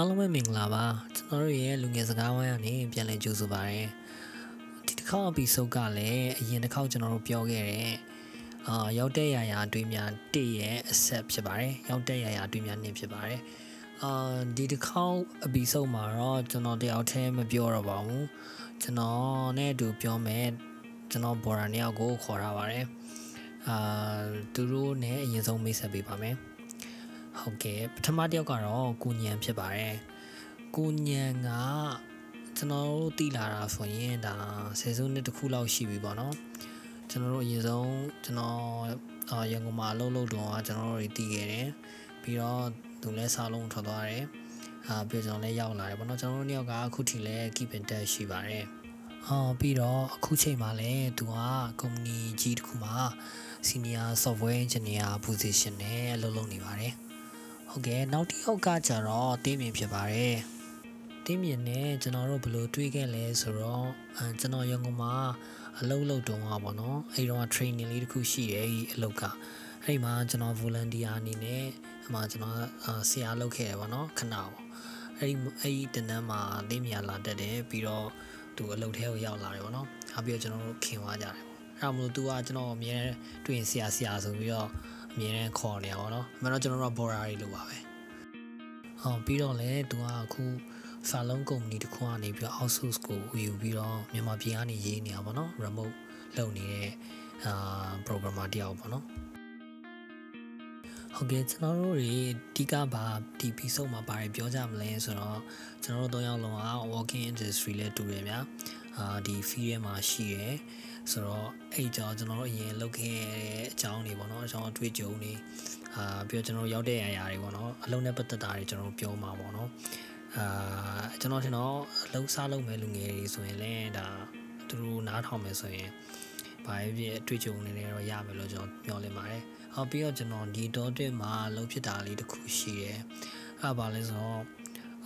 အားလုံးပဲမင်္ဂလာပါကျွန်တော်တို့ရဲ့လူငယ်စကားဝိုင်းကနေပြန်လည်ကြိုဆိုပါရစေဒီတစ်ခေါက် episode ကလည်းအရင်တစ်ခေါက်ကျွန်တော်တို့ပြောခဲ့တဲ့အာရောက်တဲ့ရာရာအတွေ့များတရဲ့အဆက်ဖြစ်ပါတယ်ရောက်တဲ့ရာရာအတွေ့များနေဖြစ်ပါတယ်အာဒီတစ်ခေါက် episode မှာတော့ကျွန်တော်တယောက်တည်းမပြောတော့ပါဘူးကျွန်တော်နဲ့အတူပြောမယ်ကျွန်တော်ဘော်ရာနှစ်ယောက်ကိုခေါ်ထားပါတယ်အာသူတို့နဲ့အရင်ဆုံးမိတ်ဆက်ပေးပါမယ် ဟုတ်ကဲ့ပထမတစ်ယောက်ကတော့ကိုညံဖြစ်ပါတယ်ကိုညံကကျွန်တော်တို့တည်လာတာဆိုရင်ဒါဆယ်စုနှစ်တစ်ခုလောက်ရှိပြီပေါ့နော်ကျွန်တော်တို့အရင်ဆုံးကျွန်တော်အာရန်ကုန်မှာအလုပ်လုပ်တော့ကျွန်တော်တို့တွေတည်ခဲ့တယ်ပြီးတော့သူလည်းစားလုံးထွက်သွားတယ်အာပြီးတော့ကျွန်တော်လည်းရောက်လာတယ်ပေါ့နော်ကျွန်တော်တို့နှစ်ယောက်ကအခုထိလည်း keep in touch ရှိပါတယ်အော်ပြီးတော့အခုချိန်မှာလည်းသူကကုမ္ပဏီကြီးတစ်ခုမှာ senior software engineer position နဲ့အလုပ်လုပ်နေပါတယ် ဟုတ်ကဲ့နောက်တစ်ယောက်ကကျတော့တင်းမြင်ဖြစ်ပါတယ်တင်းမြင်နဲ့ကျွန်တော်တို့ဘယ်လိုတွေးခဲ့လဲဆိုတော့အဲကျွန်တော်ရန်ကုန်မှာအလုပ်လုပ်တုန်းကပေါ့နော်အဲဒီတော့ training လေးတစ်ခုရှိတယ်ဒီအလုပ်ကအဲဒီမှာကျွန်တော် volunteer အနေနဲ့အမှကျွန်တော်ဆရာလုပ်ခဲ့တယ်ပေါ့နော်ခဏပေါ့အဲဒီအဲဒီတနန်းမှာတင်းမြင်လာတက်တယ်ပြီးတော့သူအလုပ်ထဲကိုရောက်လာတယ်ပေါ့နော်နောက်ပြီးတော့ကျွန်တော်တို့ခင်သွားကြတယ်ပေါ့အဲဒါမလို့ तू ကကျွန်တော်အမြဲတွေ့ရင်ဆရာဆရာဆိုပြီးတော့ အမြဲတမ်းခေါ်နေရပါတော့။အမှန်တော့ကျွန်တော်တို့ border တွေလို့ပါပဲ။ဟောပြီးတော့လည်းသူကအခုစာလုံးကုမ္ပဏီတစ်ခုကနေပြီးတော့ outsource ကိုယူပြီးတော့မြန်မာပြည်ကနေရေးနေရပါတော့ remote လုပ်နေတဲ့အာ programmer တယောက်ပေါ့နော်။ဟုတ်ကဲ့ကျွန်တော်တို့တွေအဓိကဘာဒီ episode မှာဘာတွေပြောကြမလဲဆိုတော့ကျွန်တော်တို့၃ယောက်လုံးက working industry လဲတူတယ်ဗျာ။အာဒီ field ထဲမှာရှိရယ် ဆိုတော့အဲ့ကြောင့်ကျွန်တော်တို့အရင်လုပ်ခဲ့တဲ့အကြောင်းတွေပေါ့နော်အကြောင်းအတွေ့အကြုံတွေအာပြီးတော့ကျွန်တော်တို့ရောက်တဲ့အရာတွေပေါ့နော်အလုံးနဲ့ပတ်သက်တာတွေကျွန်တော်တို့ပြောမှာပေါ့နော်အာကျွန်တော်ထင်တော့အလုံးစားလုံးမဲ့လူငယ်တွေဆိုရင်လည်းဒါသူတို့နားထောင်မယ်ဆိုရင်ဘာဖြစ်အတွေ့အကြုံတွေလည်းတော့ရမယ်လို့ကျွန်တော်ပြောလင်ပါတယ်။အော်ပြီးတော့ကျွန်တော်ဒီတော့တက်မှာလုံးဖြစ်တာလေးတစ်ခုရှိတယ်။အဲ့ဒါဘာလဲဆိုတော့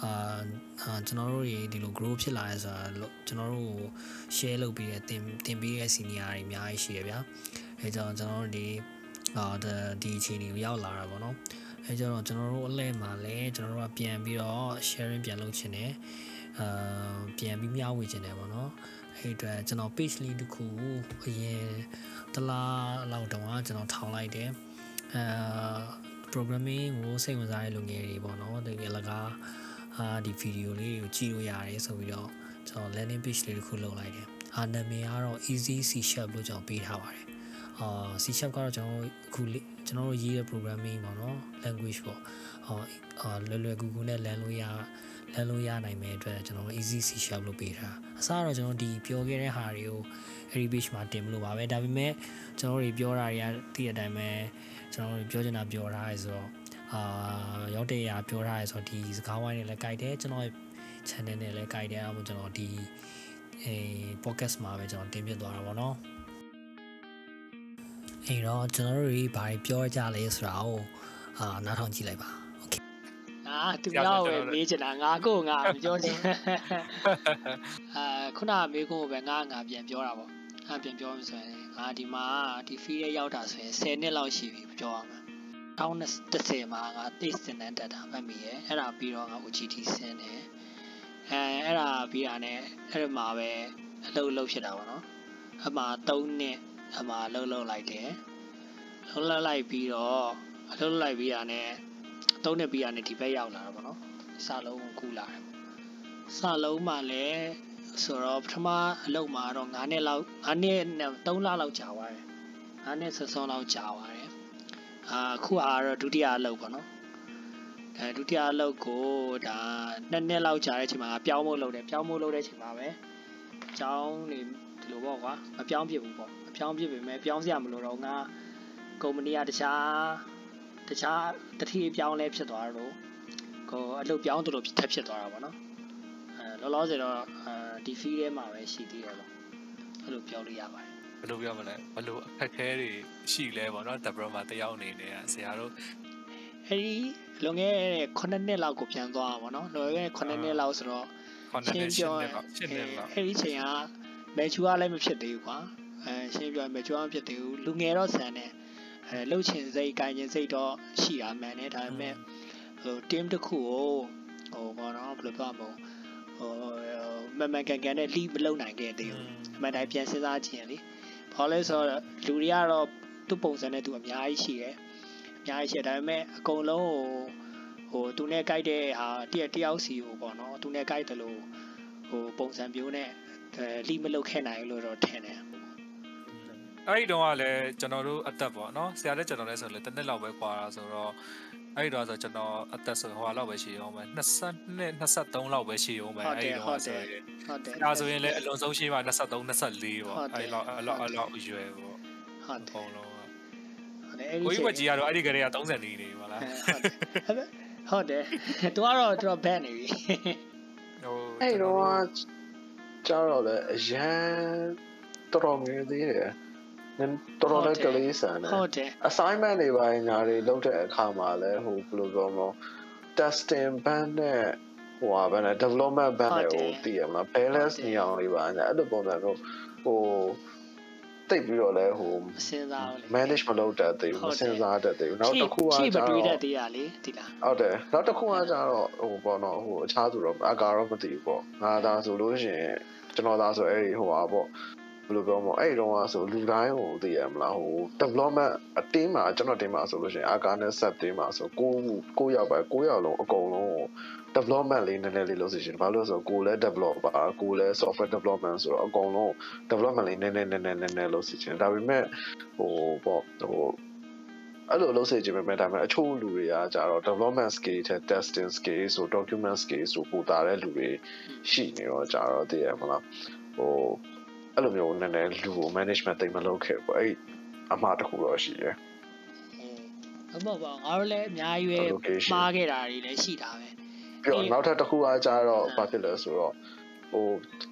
အာကျွန်တော်တို့ဒီလို grow ဖြစ်လာရဲဆိုတာကျွန်တော်တို့ share လုပ်ပြီးတဲ့တင်တင်ပြီးတဲ့ senior တွေအများကြီးရှိရဗျာအဲကြောင့်ကျွန်တော်တို့ဒီအာဒီအခြေအနေကိုရောက်လာတာပေါ့နော်အဲကြောင့်ကျွန်တော်တို့အလဲမှာလည်းကျွန်တော်တို့ကပြန်ပြီးတော့ sharing ပြန်လုပ်ချင်တယ်အာပြန်ပြီးမျှဝေချင်တယ်ပေါ့နော်အဲ့အတွက်ကျွန်တော် page လေးတစ်ခုအရင်တလားလောက်တုန်းကကျွန်တော်ထောင်လိုက်တယ်အာ programming ကိုစိတ်ဝင်စားတဲ့လူငယ်တွေပေါ့နော်တကယ်လကား အာဒီဗီဒီယိုလေးတွေကိုကြည့်လို့ရတယ်ဆိုပြီးတော့ကျွန်တော် landing page လေးတစ်ခုလုပ်လိုက်တယ်။အာနာမည်ကတော့ easy c sharp လို့ကျွန်တော်ပေးထားပါတယ်။အာ c sharp ကတော့ကျွန်တော်အခုကျွန်တော်တို့ရေးတဲ့ programming ပေါ့နော် language ပေါ့။အာလွယ်လွယ်ကူကူနဲ့လမ်းလို့ရလမ်းလို့ရနိုင်မယ့်အတွက်ကျွန်တော် easy c sharp လို့ပေးထား။အစားတော့ကျွန်တော်ဒီပြောခဲ့တဲ့ဟာတွေကို every page မှာတင်မလို့ပါပဲ။ဒါပေမဲ့ကျွန်တော်တို့ပြောတာတွေကတည့်တဲ့အတိုင်းပဲကျွန်တော်တို့ပြောချင်တာပြောထားရဲဆိုတော့ အာရောက်တဲ့အရာပြောထားရဲဆိုတော့ဒီစကားဝိုင်းနဲ့လည်းကြိုက်တယ်ကျွန်တော် channel နဲ့လည်းကြိုက်တယ်အဲ့ဒါကျွန်တော်ဒီအဲ podcast မှာပဲကျွန်တော်တင်ပြသွားတာပေါ့နော်အဲ့တော့ကျွန်တော်တို့ဒီဘာပြောကြလဲဆိုတာကိုအာနားထောင်ကြည့်လိုက်ပါအာသူများကိုမေးချင်တာငါကိုငါမပြောချင်အာခုနမေးခွန်းကိုပဲငါငါပြန်ပြောတာပေါ့ငါပြန်ပြောမှဆိုရင်ငါဒီမှာဒီ feed ရောက်တာဆိုရင်10နှစ်လောက်ရှိပြီပြောရမှာ 1010မှာငါ taste စင်တန်းတက်တာမှတ်မိရဲ့အဲ့ဒါပြီးတော့ငါ OGT ဆင်းတယ်အဲအဲ့ဒါပြီးတာနဲ့အဲ့ဒီမှာပဲအလုပ်လုပ်ဖြစ်တာပေါ့နော်အမှ3နှစ်အမှလှုပ်လှုပ်လိုက်တယ်လှုပ်လှုပ်လိုက်ပြီးတော့အလုပ်လိုက်ပြီးတာနဲ့3နှစ်ပြီးတာနဲ့ဒီဘက်ရောက်လာတာပေါ့နော်စလုံးကိုကူလာတယ်စလုံးမှလည်းဆိုတော့ပထမအလုပ်မှာတော့9နှစ်လောက်9နှစ်နဲ့3လလောက်ကြာသွားတယ်9နှစ်ဆွဆွလောက်ကြာသွားတယ် အာအခုအားတော့ဒုတိယအလုပ်ပေါ့နော်အဲဒုတိယအလုပ်ကိုဒါနှစ်နှစ်လောက်ကြာတဲ့အချိန်မှာပြောင်းဖို့လုပ်တယ်ပြောင်းဖို့လုပ်တဲ့အချိန်မှာပဲအကြောင်းနေဒီလိုပေါ့ကွာမပြောင်းပြဘူးပေါ့မပြောင်းပြပေမဲ့ပြောင်းစရာမလိုတော့ငါကုမ္ပဏီကတခြားတခြားတတိပြောင်းလဲဖြစ်သွားတော့ကိုအလုပ်ပြောင်းတို့လိုထပ်ဖြစ်သွားတာပေါ့နော်အဲလောလောဆယ်တော့အဲဒီ fee ထဲမှာပဲရှိသေးတယ်ပေါ့အဲ့လိုပြောလို့ရပါတယ် ဘယ်လိုပြောမလဲဘယ်လိုအခက်ခဲတွေရှိလဲပေါ့နော်တပရမှာတယောက်အနေနဲ့ဆရာတို့အဲ့ဒီလွန်ခဲ့တဲ့9နှစ်လောက်ကိုပြန်သွားပါတော့လွန်ခဲ့တဲ့9နှစ်လောက်ဆိုတော့ရှင်းပြောရင်အဲ့ဒီချိန်က mature လည်းမဖြစ်သေးဘူးကွာအဲရှင်းပြောရင် mature မဖြစ်သေးဘူးလူငယ်တော့ဆန်တယ်အဲလှုပ်ချင်စိတ်ကိုင်ချင်စိတ်တော့ရှိတာမှန်တယ်ဒါပေမဲ့ဟို team တစ်ခုကိုဟိုဘောနော်ဘယ်လိုပြောမလဲဟိုမမကန်ကန်နဲ့ lead မလုပ်နိုင်ခဲ့သေးဘူးအမှန်တိုင်းပြန်စဉ်းစားကြည့်ရင်လေ ဘာလဲဆိုတော့လူတွေကတော့သူ့ပုံစံနဲ့သူအများကြီးရှိတယ်အများကြီးရှိတယ်ဒါပေမဲ့အကုန်လုံးဟိုဟိုသူနဲ့ကြိုက်တဲ့ဟာတယောက်တယောက်စီကိုပေါ့နော်သူနဲ့ကြိုက်တယ်လို့ဟိုပုံစံမျိုးနဲ့အဲ lead မလုပ်ခဲ့နိုင်လို့တော့ထင်တယ်အဲ့ဒီတော့ကလည်းကျွန်တော်တို့အသက်ပေါ့နော်ဆရာလည်းကျွန်တော်လည်းဆိုလည်းတစ်နှစ်လောက်ပဲကွာတာဆိုတော့ အဲ့ဒီတော့ဆိုကျွန်တော်အသက်ဆိုဟိုလောက်ပဲရှိအောင်ပဲ22 23လောက်ပဲရှိအောင်ပဲအဲ့ဒီတော့ဆိုရင်ဟုတ်တယ်ဒါဆိုရင်လည်းအလွန်ဆုံးရှိမှ23 24ပေါ့အဲ့လောက်အဲ့လောက်အဲ့လောက်အရွယ်ပေါ့ဟုတ်အတယ်ကုန်လုံးဟုတ်တယ်အဲ့ဒီကိုကြီးဝကြီးကတော့အဲ့ဒီကလေးက30နေနေပါလားဟုတ်တယ်သူကတော့တော်ဘက်နေပြီဟိုအဲ့တော့ကျတော့လေအရန်တော်တော်ငယ်သေးတယ်နင် တော်တော်လေးကလေးဆန်တယ်ဟုတ်တယ် assignment တွေပိုင်းညာတွေလုပ်တဲ့အခါမှာလည်းဟိုဘယ်လိုပြောမလဲ testing band နဲ့ဟိုဟာဘယ်နဲ့ development band နဲ့ဟိုတည်ရမလား balance နေအောင်လေးပါညာအဲ့လိုပုံစံမျိုးဟိုတိတ်ပြီးတော့လဲဟိုစဉ်းစားလို့ manage မလုပ်တတ်သေးဘူးမစင်စားတတ်သေးဘူးနောက်တစ်ခုကချိကျမတော့တွေးတတ်သေးရလေဒီလားဟုတ်တယ်နောက်တစ်ခုကကျတော့ဟိုပေါ့နော်ဟိုအခြားသူတော့အကာတော့မသိဘူးပေါ့ငါသာဆိုလို့ရှိရင်ကျွန်တော်သာဆိုအဲ့ဒီဟိုပါပေါ့ ဘယ်လိုပြောမလဲအဲ့ဒီတော့ဆိုလူတိုင်းဟိုသိရမလားဟို development အတင်းမှာကျွန်တော်တင်းမှာဆိုလို့ရှိရင်အကာနဲ့ set တင်းမှာဆိုကိုကိုရောက်ပဲကိုရောက်လုံးအကုန်လုံးဟို development လေးနည်းနည်းလေးလုပ်စီရှင်ဘာလို့လဲဆိုတော့ကိုလည်း developer ကိုလည်း software development ဆိုတော့အကုန်လုံး development လေးနည်းနည်းနည်းနည်းနည်းနည်းလုပ်စီရှင်ဒါပေမဲ့ဟိုပေါ့ဟိုအဲ့လိုလုပ်စေချင်ပေမဲ့ဒါပေမဲ့အချို့လူတွေကကြတော့ development skill တဲ့ testing skill ဆို document skill ဆိုပူတာတဲ့လူတွေရှိနေတော့ကြတော့တည်ရမလားဟို အဲ့လိုမျိုးနည်းနည်းလူကို management တိတ်မလုပ်ခဲ့ဘူးအဲ့အမှားတစ်ခုတော့ရှိတယ်ဟုတ်ပါပါငါတို့လည်းအများကြီးပဲ Allocation မှားခဲ့တာတွေလည်းရှိတာပဲပြီးတော့နောက်ထပ်တစ်ခုအားကြတော့အာဘာဖြစ်လဲဆိုတော့ဟို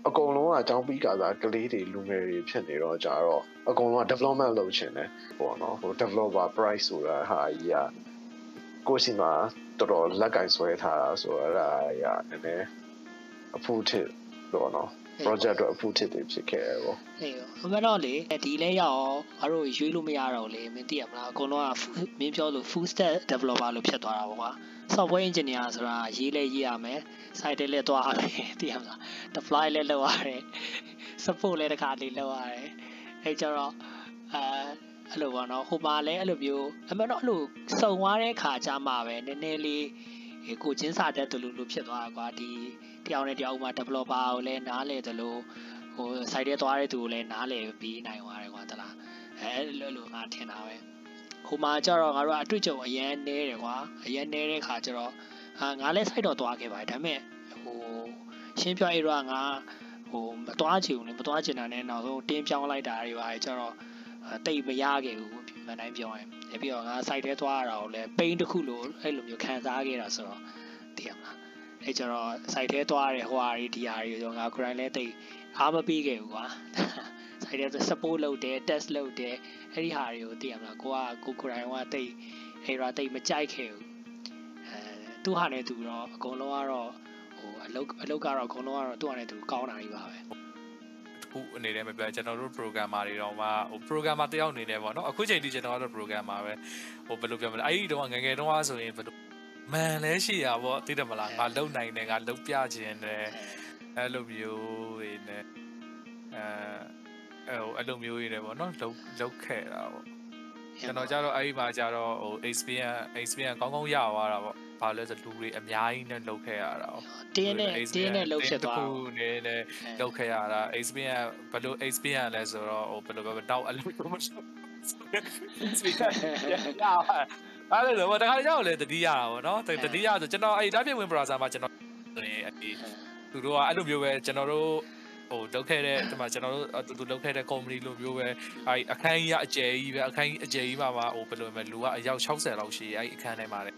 အကုန်လုံးကအကြောင်းပြီးကစားကလေးတွေလူငယ်တွေဖြစ်နေတော့ကြတော့အကုန်လုံးက development လုပ်ချင်တယ်ပေါ့နော်ဟို developer price ဆိုတာဟာကြီးကကိုယ်စီမှာတော်တော်လက်ကင်ဆွဲထားတာဆိုတော့အဲ့ဒါရနည်းနည်းအဖူထစ်တော့နော် project တော့အဖူထစ်တွေဖြစ်ခဲ့တယ်ပေါ့ဟေးဟိုမတော့လေဒီလဲရအောင်ငါတို့ရွေးလို့မရတော့လေမင်းသိရမလားအကုန်လုံးက full- မင်းပြောလို့ full stack developer လို့ဖြစ်သွားတာပေါ့ကွာ software engineer ဆိုတာရေးလဲရေးရမယ် site လည်းလည်းသွားရတယ်သိရမလား deploy လည်းလုပ်ရတယ် support လည်းတစ်ခါလေးလုပ်ရတယ်အဲကြတော့အဲအဲ့လိုပေါ့နော်ဟိုမှာလည်းအဲ့လိုမျိုးအမှန်တော့အဲ့လိုစုံသွားတဲ့ခါကြမှာပဲနည်းနည်းလေးဟိုကိုချင်းစာတတ်တယ်လို့လို့ဖြစ်သွားတာကွာဒီ တယောက်နဲ့တယောက်ဥမာ developer ကိုလည်းနားလေတယ်လို့ဟို site ထဲသွားတဲ့သူကိုလည်းနားလည်ပြီးနိုင်သွားတယ်ကွာတလားအဲအဲ့လိုလိုငါထင်တာပဲဟိုမှာကျတော့ငါတို့ကအတွေ့အကြုံအရန်နဲတယ်ကွာအရန်နဲတဲ့ခါကျတော့ဟာငါလည်း site တော့သွားခဲ့ပါတယ်ဒါပေမဲ့ဟိုရှင်းပြအေးတော့ငါဟိုမသွားချင်ဘူးလေမသွားချင်တာနဲ့နောက်ဆုံးတင်းပြောင်းလိုက်တာတွေပါတယ်ကျတော့တိတ်မရခဲ့ဘူးမှန်တိုင်းပြောရင်ပြီးတော့ငါ site ထဲသွားရတာကိုလည်း pain တစ်ခုလို့အဲ့လိုမျိုးခံစားခဲ့တာဆိုတော့သိရမလား အဲကျတော့ site ထဲသွားရတဲ့ဟိုဟာတွေဒီဟာတွေဆိုငါ grind လဲတိတ်အားမပေးခဲ့ဘူးကွာဆိုင်တဲ့ support လုပ်တယ် test လုပ်တယ်အဲ့ဒီဟာတွေကိုသိရမလားကိုကကိုကိုရိုင်းကတိတ်အဲ့တော့တိတ်မကြိုက်ခဲ့ဘူးအဲသူ့ဟာနဲ့သူတော့အကုန်လုံးကတော့ဟိုအလုတ်အလုတ်ကတော့အကုန်လုံးကတော့သူ့ဟာနဲ့သူကောင်းတာကြီးပါပဲခုအနေနဲ့မပြောကျွန်တော်တို့ programmer တွေတော့မှဟို programmer တယောက်အနေနဲ့ပေါ့နော်အခုချိန်ထိကျွန်တော်ကတော့ programmer ပဲဟိုဘယ်လိုပြောမလဲအဲ့ဒီတော့ငယ်ငယ်တုန်းကဆိုရင်ဘယ်လို မန်လဲရှိရပေါ့သိတယ်မလားငါလုံနိုင်တယ်ငါလုံပြခြင်းတယ်အဲ့လိုမျိုးတွေနဲ့အဲအဲ့လိုမျိုးတွေနဲ့ပေါ့နော်လုံလုံခဲ့တာပေါ့ကျွန်တော်ကြတော့အဲ့ဒီမှာကြတော့ဟို experience experience ကောင်းကောင်းရသွားတာပေါ့ဘာလဲဆိုလူတွေအများကြီးနဲ့လုံခဲ့ရတာပေါ့တင်းနဲ့တင်းနဲ့လှုပ်ဖြစ်သွားခုနေနဲ့လောက်ခဲ့ရတာ experience ဘယ်လို experience လဲဆိုတော့ဟိုဘယ်လိုပဲတော့အလုပ်တော့မရှိဘူးရ အဲ့လိုတော့တခါကြောက်လေတတိယတာပေါ့နော်တတိယဆိုကျွန်တော်အဲ့ဒါပြင်ဝင် browser မှာကျွန်တော်ဆိုရင်အဲ့သူတို့ကအဲ့လိုမျိုးပဲကျွန်တော်တို့ ဟိုလောက်ခဲ့တဲ့ဒီမှာကျွန်တော်တို့သူလောက်ခဲ့တဲ့ company လိုမျိုးပဲအဲ့အခန်းကြီးကအကျယ်ကြီးပဲအခန်းကြီးအကျယ်ကြီးမှာမှာဟိုဘယ်လိုပဲလူကအယောက်60လောက်ရှိအဲ့အခန်းထဲမှာလေ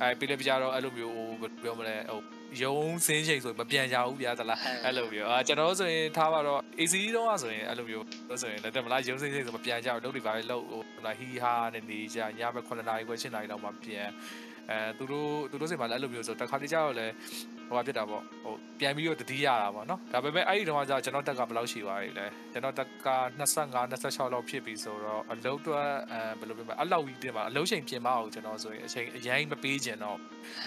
အဲ့ပြီးလည်းပြကြတော့အဲ့လိုမျိုးဟိုဘယ်လိုပြောမလဲဟိုရုံးစင်းချိန်ဆိုမပြန်ကြဘူးဗျာသလားအဲ့လိုမျိုးအာကျွန်တော်တို့ဆိုရင်ထားပါတော့ AC တုန်းကဆိုရင်အဲ့လိုမျိုးလို့ဆိုရင်လက်တမလားရုံးစင်းချိန်ဆိုမပြန်ကြဘူးလုပ်တွေပါလေလုပ်ဟိုလာဟီဟာနဲ့နေကြညဘက်9နာရီခွဲ10နာရီလောက်မှပြန် အဲသူတို့သူတို့စိတ်မှာလည်းအဲ့လိုမျိုးဆိုတခါတလေကြောက်လဲဟိုဖြစ်တာပေါ့ဟိုပြန်ပြီးတော့တတိရတာပေါ့နော်ဒါပေမဲ့အဲ့ဒီတုန်းကကျွန်တော်တက်ကဘယ်လောက်ရှိသွားပြီလဲကျွန်တော်တက်က25 26လောက်ဖြစ်ပြီဆိုတော့အလုံးတော့အဲဘယ်လိုပြောမလဲအဲ့လောက်ကြီးတင်ပါအလုံးချိန်ပြင်မအောင်ကျွန်တော်ဆိုရင်အချိန်အရင်မပေးချင်တော့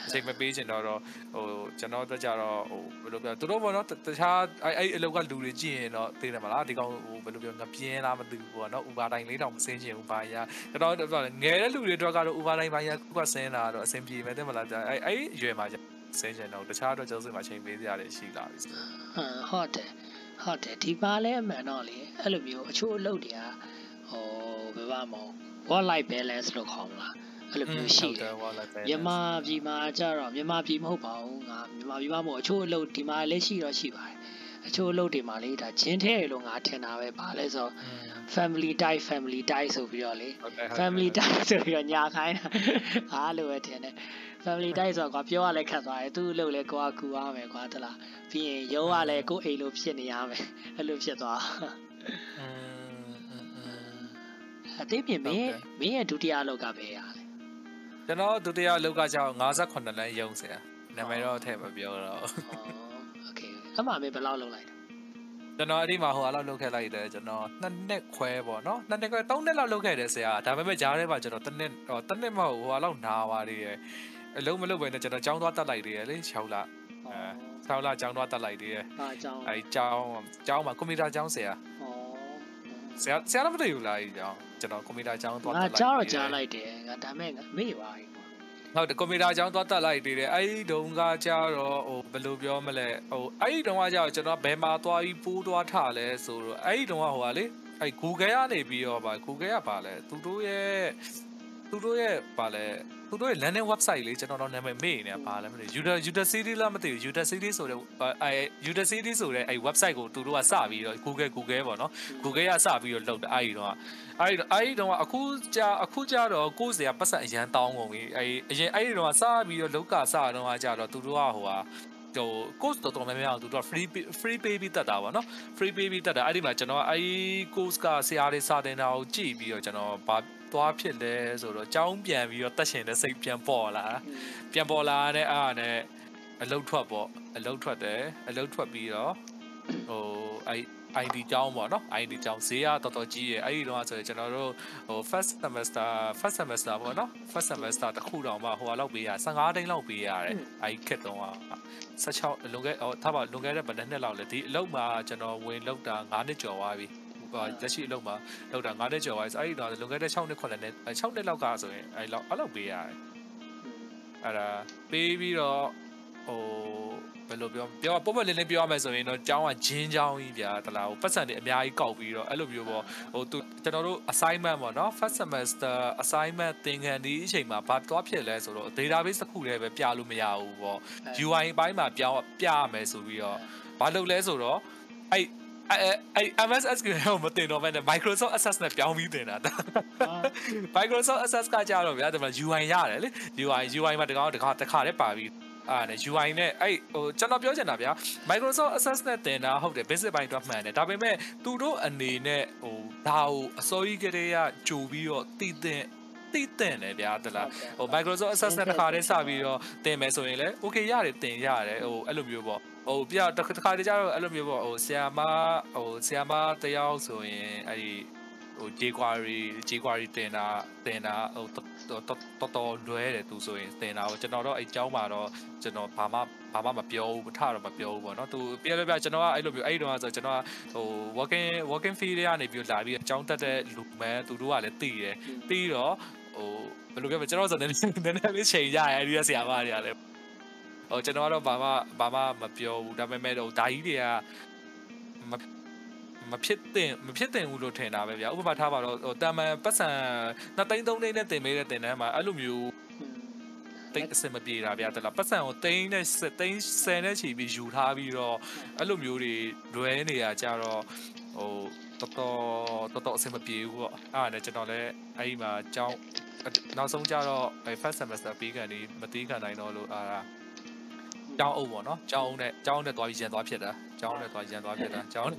အချိန်မပေးချင်တော့တော့ဟိုကျွန်တော်တို့ကြတော့ဟိုဘယ်လိုပြောသူတို့ဘောနော်တခြားအဲ့အဲ့အလောက်ကလူတွေကြည့်ရင်တော့သိတယ်မလားဒီကောင်ဟိုဘယ်လိုပြောငပြင်းလားမသိဘူးပေါ့နော် Uber တိုင်းလေးတောင်မစင်းချင်ဘူးဘာရကျွန်တော်တို့ငယ်တဲ့လူတွေအတွက်ကတော့ Uber တိုင်းဘာရခုကဆင်းတာတော့အဆင်ပြေမယ်တဲ့မလားအဲ့အဲ့ရွယ်မှာဆင်းချင်တော့တခြားတော့ကျောင်းစစ်မှာချိန်ပေးကြရတယ်ရှိလာပြီဟမ်ဟုတ်တယ်ဟုတ်တယ်ဒီပါလဲအမှန်တော့လေအဲ့လိုမျိုးအချို့အလုပ်တွေကဟိုဘယ်ပါမော work life balance လို့ခေါ်မလားအဲ့လိုမျိုးရှိတယ်မြန်မာပြည်မှာကျတော့မြန်မာပြည်မဟုတ်ပါဘူးငါမြန်မာပြည်မှာမဟုတ်အချို့အလုပ်ဒီမှာလည်းရှိတော့ရှိပါတယ် အချို့အလုပ်တွေမှာလေဒါဂျင်းထဲလို့ငါထင်တာပဲပါလဲဆို family type family type ဆိုပြီးတော့လေ family type ဆိုပြီးတော့ညာခိုင်းတာအားလိုပဲထင်တယ် family type ဆိုတော့ကွာပြောရလဲခက်သွားတယ်သူ့အလုပ်လဲကိုကကူရမယ်ကွာတလားပြီးရင်ရုံးကလည်းကိုအိမ်လိုဖြစ်နေရမယ်အဲ့လိုဖြစ်သွားအသေးပြင်မင်းမင်းရဲ့ဒုတိယအလုပ်ကပဲရလဲကျွန်တော်ဒုတိယအလုပ်ကကြောင့်58လမ်းရုံဆရာနာမည်တော့ထည့်မပြောတော့ တမမင်းဘယ်လောက်လုံးလိုက်တာကျွန်တော်အဲ့ဒီမှာဟိုအလောက်လုပ်ခဲ့လိုက်တယ်ကျွန်တော်နှစ်နှစ်ခွဲပေါ့နော်နှစ်နှစ်ခွဲသုံးနှစ်လောက်လုပ်ခဲ့တယ်ဆရာဒါပေမဲ့ကြားထဲမှာကျွန်တော်တစ်နှစ်ဟိုတစ်နှစ်မဟုတ်ဟိုအလောက်နာပါသေးတယ်အလုံးမလုပ်ပဲနဲ့ကျွန်တော်ចောင်းသွားတက်လိုက်သေးတယ်လေ6လအဲ6လចောင်းသွားတက်လိုက်သေးတယ်ဟာចောင်းအဲចောင်းចောင်းမှာကွန်ပျူတာចောင်းဆရာဆရာဆရာမတွေ့ဘူးလားအဲကြောင်ကျွန်တော်ကွန်ပျူတာကျောင်းသွားတက်လိုက်ငါကျောင်းတော့ကြားလိုက်တယ်ငါဒါမဲ့မေ့ပါ ဟုတ်တယ်ကွန်ပျူတာចောင်းသွားတက်လိုက်သေးတယ်အဲ့ဒီတုန်းကကြတော့ဟိုဘယ်လိုပြောမလဲဟိုအဲ့ဒီတုန်းကကြတော့ကျွန်တော်ဘယ်မှာသွားပြီးပိုးသွားထလဲဆိုတော့အဲ့ဒီတုန်းကဟိုကလေအဲ့ Google ကနေပြီးတော့ဗာ Google ကပါလဲသူတို့ရဲ့သူတို့ရဲ့ပါလဲ သူတို့ရဲ့ landing website လေးကျွန်တော်တော့နာမည်မေ့နေတာပါလဲမသိဘူး User User City လားမသိဘူး User City ဆိုတဲ့အဲ User City ဆိုတဲ့အဲ website ကိုသူတို့ကစပြီးတော့ Google Google ပေါ့နော် Google ကစပြီးတော့လုပ်တယ်အဲ့ဒီတော့အဲ့ဒီအဲ့ဒီတော့အခုကြာအခုကြာတော့ကိုယ်စရာပတ်စံအရန်တောင်းကုန်ပြီအဲ့အရင်အဲ့ဒီတော့စပြီးတော့လောက်ကစတော့ကကြာတော့သူတို့ကဟိုဟာဟို course တော်တော်များများသူတို့က free free pay ပြီးတက်တာပေါ့နော် free pay ပြီးတက်တာအဲ့ဒီမှာကျွန်တော်အဲ့ course ကဆရာတွေစာတင်တာကိုကြည့်ပြီးတော့ကျွန်တော်ဘာ သွားဖြစ်လဲဆိုတော့ကြောင်းပြန်ပြီးတော့တက်ရှင်တဲ့စိတ်ပြန်ပေါ်လာပြန်ပေါ်လာတဲ့အားနဲ့အလုတ်ထွက်ပေါ့အလုတ်ထွက်တယ်အလုတ်ထွက်ပြီးတော့ဟိုအဲ့ ID ကျောင်းပေါ့နော် ID ကျောင်းဈေးကတော်တော်ကြီးရဲ့အဲ့ဒီတော့ဆိုရင်ကျွန်တော်တို့ဟို first semester first semester ပေါ့နော် first semester တစ်ခုတောင်မှဟိုလောက်ပေးရ15တိန်းလောက်ပေးရတယ်အဲ့ဒီခက်တော့16လွန်ခဲ့ဟိုထားပါလွန်ခဲ့တဲ့ဗလက်နှစ်လောက်လေဒီအလုပ်မှာကျွန်တော်ဝင်လောက်တာ9နှစ်ကျော်သွားပြီဟို လက်ရှိအလုပ်မှာလောက်တာ9နှစ်ကျော်သွားပြီအဲ့ဒီတော့လွန်ခဲ့တဲ့6နှစ်9နှစ်6နှစ်လောက်ကဆိုရင်အဲ့လောက်အဲ့လောက်ပေးရတယ်အဲ့ဒါပေးပြီးတော့ဟိုဘယ်လိုပြောပြောပုံမှန်လေးလေးပြောရမယ်ဆိုရင်တော့ကျောင်းကဂျင်းကျောင်းကြီးဗျာတလားဟိုပတ်စံတွေအများကြီးကောက်ပြီးတော့အဲ့လိုမျိုးပေါ့ဟိုသူကျွန်တော်တို့ assignment ပေါ့နော် first semester assignment သင်ခန်းဒီအချိန်မှာဘာသွားဖြစ်လဲဆိုတော့ database တစ်ခုတည်းပဲပြလို့မရဘူးပေါ့ UI ဘိုင်းမှာပြောင်းပြရမယ်ဆိုပြီးတော့ဘာလုပ်လဲဆိုတော့အဲ့ အဲ့အဲ့ MS SQL ကိုမတင်တော့ဘဲနဲ့ Microsoft Access နဲ့ပြောင်းပြီးတင်တာ Microsoft Access ကကြတော့ဗျာဒီမှာ UI ရတယ်လေ UI UI မှာတကောင်တခါတခါတည်းပါပြီးအာနဲ့ UI နဲ့အဲ့ဟိုကျွန်တော်ပြောချင်တာဗျာ Microsoft Access နဲ့တင်တာဟုတ်တယ် basic ဘိုင်းတော့မှန်တယ်ဒါပေမဲ့သူတို့အနေနဲ့ဟိုဒါဟိုအစိုးရကလေးကကြိုပြီးတော့တည်တဲ့ တည်တဲ့တယ်ဗျာတလားဟို Microsoft Access နဲ့တခါတည်းစပြီးတော့တင်မယ်ဆိုရင်လည်း okay ရတယ်တင်ရတယ်ဟိုအဲ့လိုမျိုးပေါ့ဟိုပြတခါတည်းကျတော့အဲ့လိုမျိုးပေါ့ဟိုဆီယာမဟိုဆီယာမတယောက်ဆိုရင်အဲ့ဒီဟို jQuery jQuery တင်တာတင်တာဟိုတော်တော်တော်လွဲတယ်သူဆိုရင်တင်တာဟိုကျွန်တော်တော့အဲ့ကျောင်းမှာတော့ကျွန်တော်ဘာမှဘာမှမပြောဘူးမထတော့မပြောဘူးပေါ့နော်သူပြပြပြကျွန်တော်ကအဲ့လိုမျိုးအဲ့ဒီတော့ဆိုကျွန်တော်ကဟို working working field တွေကနေပြီးလာပြီးအကြောင်းတက်တဲ့လူမဲသူတို့ကလည်းတည်တယ်တည်တော့ ဟိုဘယ်လိုပြောမလဲကျွန်တော်ဆိုနည်းနည်းနည်းနည်းလေးချိန်ကြရအဲ့ဒီဆရာမတွေကလည်းဟိုကျွန်တော်ကတော့ဘာမှဘာမှမပြောဘူးဒါပေမဲ့ဟိုဓာကြီးတွေကမမဖြစ်တင်မဖြစ်တင်ဘူးလို့ထင်တာပဲဗျာဥပမာထားပါတော့ဟိုတာမန်ပတ်စံ2သိန်း3သိန်းနဲ့တင်ပေးတဲ့တင်တန်းမှာအဲ့လိုမျိုးတိတ်အစင်မပြေတာဗျာတလားပတ်စံကိုတိန်းနဲ့တိန်း10နဲ့ချီပြီးယူထားပြီးတော့အဲ့လိုမျိုးတွေလွဲနေရကြတော့ဟို တော်တော်တော်တော်အဆင်မပြေဘူးပေါ့အဲ့ဒါနဲ့ကျွန်တော်လည်းအဲ့ဒီမှာကြောင်းနောက်ဆုံးကြတော့အဲ first semester ပြီးကန်ဒီမတီးခံနိုင်တော့လို့အာ ကျောင်းအုပ်ပေါ့နော်ကျောင်းနဲ့ကျောင်းနဲ့သွားပြီးရန်သွားဖြစ်တာကျောင်းနဲ့သွားရန်သွားဖြစ်တာကျောင်း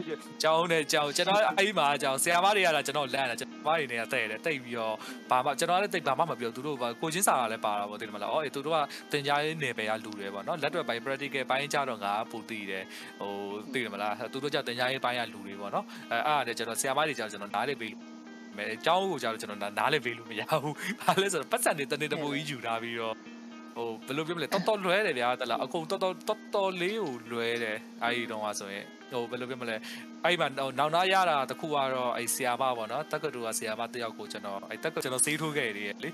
ကျောင်းနဲ့ကျောင်းကျွန်တော်အဲ့ဒီမှာကျောင်းဆရာမတွေကလည်းကျွန်တော်လန့်တယ်ကျွန်တော်မတွေနဲ့တဲ့တယ်တိတ်ပြီးတော့ဘာမှကျွန်တော်လည်းတိတ်ဘာမှမပြောသူတို့ကိုချင်းစာကလည်းပါတာပေါ့တိတ်မလားအော်သူတို့ကတင်ကြားရေးနယ်ပယ်ကလူတွေပေါ့နော်လက်တွေ့ပိုင်း practical ပိုင်းကြတော့ငါပူတည်တယ်ဟိုသိတယ်မလားသူတို့ကြတင်ကြားရေးပိုင်းကလူတွေပေါ့နော်အဲအဲ့ဒါနဲ့ကျွန်တော်ဆရာမတွေကြောင့်ကျွန်တော်နားလေးပေးမယ်အကြောင်းကိုကြောင့်ကျွန်တော်နားလေးပေးလို့မရဘူး။ဘာလဲဆိုတော့ပတ်စံတွေတနေ့တမိုးကြီးယူထားပြီးတော့ ဟိုဘယ်လိုပြောမလဲတော်တော်လွဲတယ်ဗျာတလားအကုန်တော်တော်တော်တော်လေးကိုလွဲတယ်အဲ့ဒီတော့ဆိုရင်ဟိုဘယ်လိုပြောမလဲအဲ့မှာနောင်နာရတာတခုကတော့အဲ့ဆီယာမပေါ့နော်တက္ကသိုလ်ကဆီယာမတယောက်ကိုကျွန်တော်အဲ့တက္ကကျွန်တော်စေးထိုးခဲ့တယ်လေ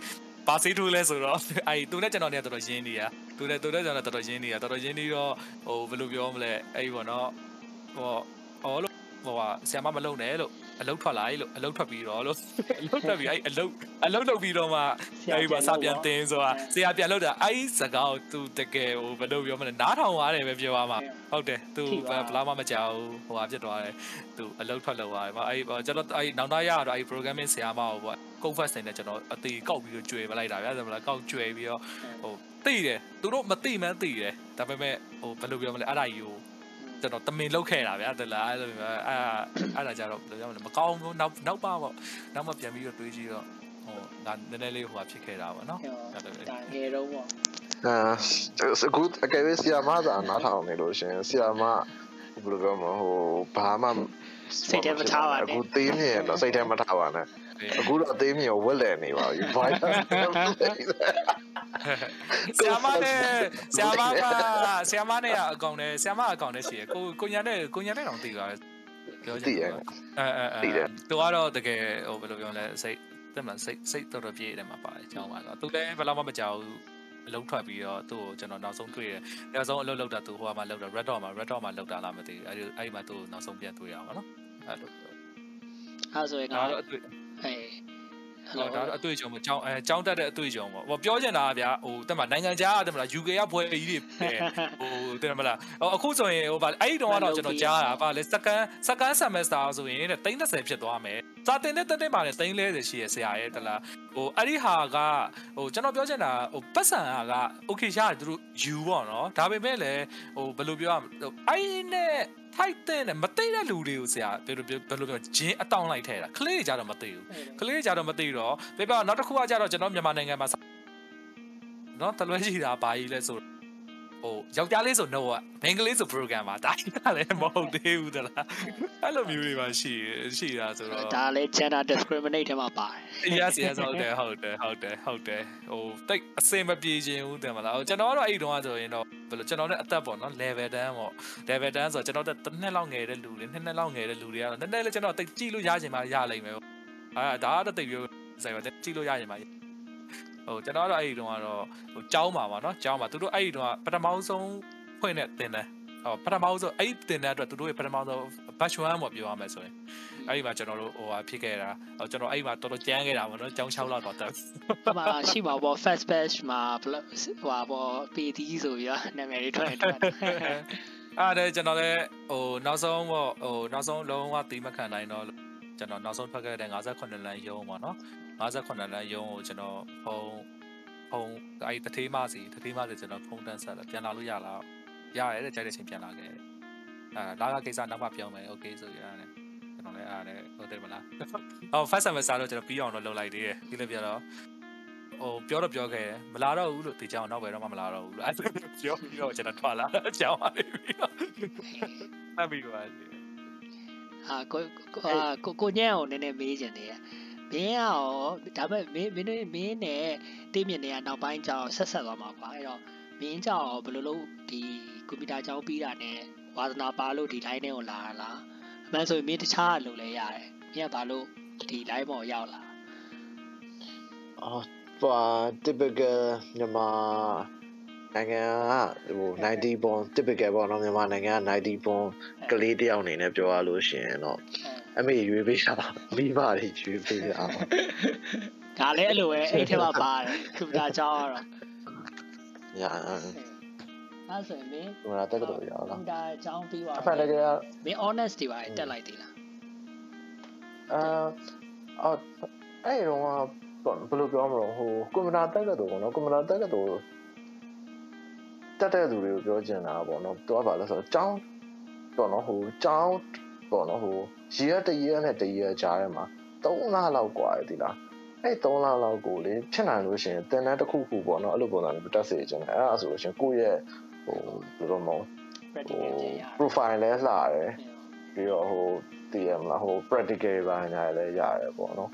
ပါစေးထိုးလဲဆိုတော့အဲ့သူနဲ့ကျွန်တော်เนี่ยတော်တော်ရင်းနေရသူနဲ့သူနဲ့ကျွန်တော်တော်တော်ရင်းနေရတော်တော်ရင်းနေတော့ဟိုဘယ်လိုပြောမလဲအဲ့ပေါ့နော်ဟိုဟောလို့ဟိုဟာဆီယာမမလုံနဲ့လို့ အလုတ်ထွက်လာလို့အလုတ်ထွက်ပြီးတော့လို့အလုတ်ထွက်ပြီးအဲ့အလုတ်အလုတ်လုပ်ပြီးတော့မှအဲ့မှာစပြန်တင်းဆိုတာဆရာပြန်လုပ်တာအဲ့စကားကိုသူတကယ်ဟိုဘယ်လိုပြောမလဲနားထောင်ရတယ်ပဲပြောရမှာဟုတ်တယ်သူဘလားမှမကြောက်ဘူးဟိုဟာဖြစ်သွားတယ်သူအလုတ်ထွက်လောက်သွားတယ်အဲ့ကျွန်တော်အဲ့နောက်သားရတော့အဲ့ programming ဆရာမကိုပေါ့ကုတ်ဖတ်စင်နဲ့ကျွန်တော်အသေးကောက်ပြီးတော့ကျွေပလိုက်တာဗျာဆိုမလားကောက်ကျွေပြီးတော့ဟိုသိတယ်သူတို့မသိမှန်းသိတယ်ဒါပေမဲ့ဟိုဘယ်လိုပြောမလဲအဲ့ဒါကြီးကို ကျွန်တော်တမင်လုတ်ခဲ့တာဗျာတလားအဲ့လိုမျိုးအဲ့အဲ့ဒါကြတော့ဘယ်လိုပြောမလဲမကောင်းဘူးနောက်နောက်ပါပေါ့နောက်မှပြန်ပြီးတော့တွေးကြည့်တော့ဟိုငါနည်းနည်းလေးဟိုဟာဖြစ်ခဲ့တာပေါ့နော်ဒါလည်းဒါငယ်တော့ပေါ့အာအခုအကယ်၍ဆီယာမသာနားထောင်နေလို့ရှင်ဆီယာမဘယ်လိုပြောမလဲဟိုဘာမှစိတ်ထဲမထားပါနဲ့အခုသေးမြင်တော့စိတ်ထဲမထားပါနဲ့ အခုတော့အသေးမြင်ကိုဝက်လည်နေပါပြီဘိုင်းဆရာမနဲ့ဆရာမကဆရာမနဲ့အကောင့်နဲ့ဆရာမအကောင့်နဲ့ရှိရကိုကိုညာနဲ့ကိုညာနဲ့တော့သိပါပြောချင်တယ်အဲအဲအဲသူကတော့တကယ်ဟိုဘယ်လိုပြောလဲစိတ်တက်မှစိတ်စိတ်တော်တော်ပြည့်တယ်မှာပါတယ်ကျောင်းပါတော့သူလည်းဘယ်တော့မှမကြောက်ဘူးအလုံးထွက်ပြီးတော့သူ့ကိုကျွန်တော်နောက်ဆုံးတွေ့တယ်။နောက်ဆုံးအလုပ်လုပ်တာသူဟိုမှာလုပ်တာ Red Dot မှာ Red Dot မှာလုပ်တာလားမသိဘူး။အဲဒီအဲဒီမှာသူ့နောက်ဆုံးပြန်တွေ့ရအောင်နော်။အဲ့လိုအဲဆိုရင်ငါတော့ အတွေ့အေးဟိုဒါအတွေ့အကြုံပေါ့ကျောင်းအဲကျောင်းတက်တဲ့အတွေ့အကြုံပေါ့ဟိုပြောချင်တာကဗျာဟိုတက်မှာနိုင်ငံခြားတက်မလား UK ကဘွဲကြီးတွေဟိုတက်မလားအခုဆိုရင်ဟိုဗာအဲ့ဒီတုန်းကတော့ကျွန်တော်ကြားတာဗာလေ second second semester ဆိုရင်တဲ့30ဖြစ်သွားမယ်စာတင်တဲ့တက်တဲ့ပါလေ30ရှိရဆရာရဲ့တလားဟိုအဲ့ဒီဟာကဟိုကျွန်တော်ပြောချင်တာဟိုပတ်စံက okay ရတယ်သူတို့ယူပေါ့နော်ဒါပေမဲ့လည်းဟိုဘယ်လိုပြောရမလဲအဲ့နဲ့ ထိုက်တဲ့နဲ့မသိတဲ့လူတွေကိုဆရာဘယ်လိုဘယ်လိုပြောဂျင်းအတောင်းလိုက်ထဲတာကလေးတွေကြတော့မသိဘူးကလေးတွေကြတော့မသိတော့ပြပြနောက်တစ်ခုကကြတော့ကျွန်တော်မြန်မာနိုင်ငံမှာနော်တလွဲရှိတာဘာကြီးလဲဆို ဟိုယောက်ျားလေးဆို no อ่ะမိန်းကလေးဆို program ပါဒါလည်းမဟုတ်သေးဘူးတလားအဲ့လိုမျိုးတွေပါရှိရှိတာဆိုတော့ဒါလည်း gender discriminate ထဲမှာပါတယ် yes yes ဟုတ်တယ်ဟုတ်တယ်ဟုတ်တယ်ဟုတ်တယ်ဟိုတိတ်အစင်မပြေခြင်းဦးတယ်မလားကျွန်တော်ကတော့အဲ့တုန်းကဆိုရင်တော့ဘယ်လိုကျွန်တော်နဲ့အသက်ပေါ့နော် level 10ပေါ့ level 10ဆိုတော့ကျွန်တော်တက်တစ်နှစ်လောက်ငယ်တဲ့လူတွေနှစ်နှစ်လောက်ငယ်တဲ့လူတွေကတော့နည်းနည်းလေးကျွန်တော်တိတ်ကြည့်လို့ရချင်မှရလိမ့်မယ်အာဒါကတော့တိတ်ပြောဆိုင်ပါကြည့်လို့ရချင်မှ ဟိုကျွန်တော်ကတော့အဲ့ဒီတုန်းကတော့ဟိုကြောင်းပါပါเนาะကြောင်းပါသူတို့အဲ့ဒီတုန်းကပထမဆုံးဖွင့်တဲ့တင်တယ်ဟောပထမဆုံးအဲ့ဒီတင်တဲ့အတွက်သူတို့ရဲ့ပထမဆုံး batch 1ပေါ့ပြောရမယ်ဆိုရင်အဲ့ဒီမှာကျွန်တော်တို့ဟိုဟာဖြစ်ခဲ့တာဟိုကျွန်တော်အဲ့ဒီမှာတော်တော်ကြမ်းခဲ့တာပေါ့နော်ကြောင်း6လောက်တော့တက်ဟိုမှာရှိမှာပေါ့ first batch မှာဟိုဟာပေါ့ PD ဆိုပြီးတော့နာမည်တွေထွက်နေထွက်အဲ့ဒါကျွန်တော်လည်းဟိုနောက်ဆုံးပေါ့ဟိုနောက်ဆုံးလုံးဝတီးမခံနိုင်တော့ကျွန်တော်နောက်ဆုံးထွက်ခဲ့တဲ့58လမ်းရုံးပေါ့နော် 58လမ်းရုံးကိုကျွန်တော်ဖုံးဖုံးအဲ့တထေးမစီတထေးမစီကျွန်တော်ဖုံးတန်းဆက်လာပြန်လာလို့ရလားရရတယ်ကြိုက်တဲ့ချိန်ပြန်လာခဲ့အဲလာကကိစ္စနောက်မှပြောင်းမယ်โอเคဆိုရတယ်ကျွန်တော်လည်းအားလည်းဟုတ်တယ်မလားဟော first semester တော့ကျွန်တော်ပြီးအောင်တော့လုပ်လိုက်သေးတယ်ပြီးလည်းပြတော့ဟိုပြောတော့ပြောခဲ့မလာတော့ဘူးလို့ဒီကြောင်နောက်ပဲတော့မှမလာတော့ဘူးလို့အဲ့ပြောပြီးတော့ကျွန်တော်ထွက်လာအကြောင်းပါပြီးတော့မှတ်ပြီးတော့ဟာကိုကိုကိုညံ့အောင်နည်းနည်းမေးချင်တယ် မင်းရောဒါပေမဲ့မင်းမင်းမင်းနဲ့တိမြင့်တွေကနောက်ပိုင်းကျတော့ဆက်ဆက်သွားမှာပါအဲ့တော့မင်းကြောင့်ဘယ်လိုလုပ်ဒီကွန်ပျူတာကျောင်းပြီးတာနဲ့ဝါသနာပါလို့ဒီ line ထဲကိုလာလားအမှန်ဆိုရင်မင်းတခြားလုပ်လဲရတယ်မင်းကဘာလို့ဒီ line ပေါ်ရောက်လာအော်ပါ typical မြန်မာနိုင်ငံကဟို90 bond typical ပေါ့နော်မြန်မာနိုင်ငံက90 bond ကလေးတယောက်အနေနဲ့ပြောရလို့ရှိရင်တော့ အမေရွေးပေးတာမိဘတွေရွေးပေးတာဒါလည်းအဲ့လိုပဲအဲ့ထဲမှာပါတယ်ကွန်ပျူတာကျောင်းကတော့ညာအဲ့ဆိုရင်မင်းကွန်ပျူတာတက်ကတော်ရောက်လာကွန်ပျူတာကျောင်းပြီးသွားအဖန်တကယ်မင်း honest တွေပါတက်လိုက်သေးလားအာအော်အဲ့တော့ဘယ်လိုပြောမလို့ဟိုကွန်ပျူတာတက်ကတော်ပေါ့နော်ကွန်ပျူတာတက်ကတော်တက်တဲ့သူတွေကိုပြောချင်တာပေါ့နော်သူကဘာလဲဆိုတော့ကျောင်းပေါ့နော်ဟိုကျောင်းပေါ့နော်ဟို ရေတရေနဲ့တရေကြားထဲမှာ3လလောက်กว่าရည်လားအဲ့3လလောက်ကိုလေဖြစ်နိုင်လို့ရှိရင်တင်တန်းတစ်ခုခုပေါ့နော်အဲ့လိုပုံစံမျိုးတက်စေချင်တယ်အဲ့ဒါဆိုလို့ရှိရင်ကိုယ့်ရဲ့ဟိုဘယ်လိုမလဲဟို profile လဲလှတယ်ပြီးတော့ဟိုတည်ရမလားဟို practical ဘာညာလည်းရတယ်ပေါ့နော်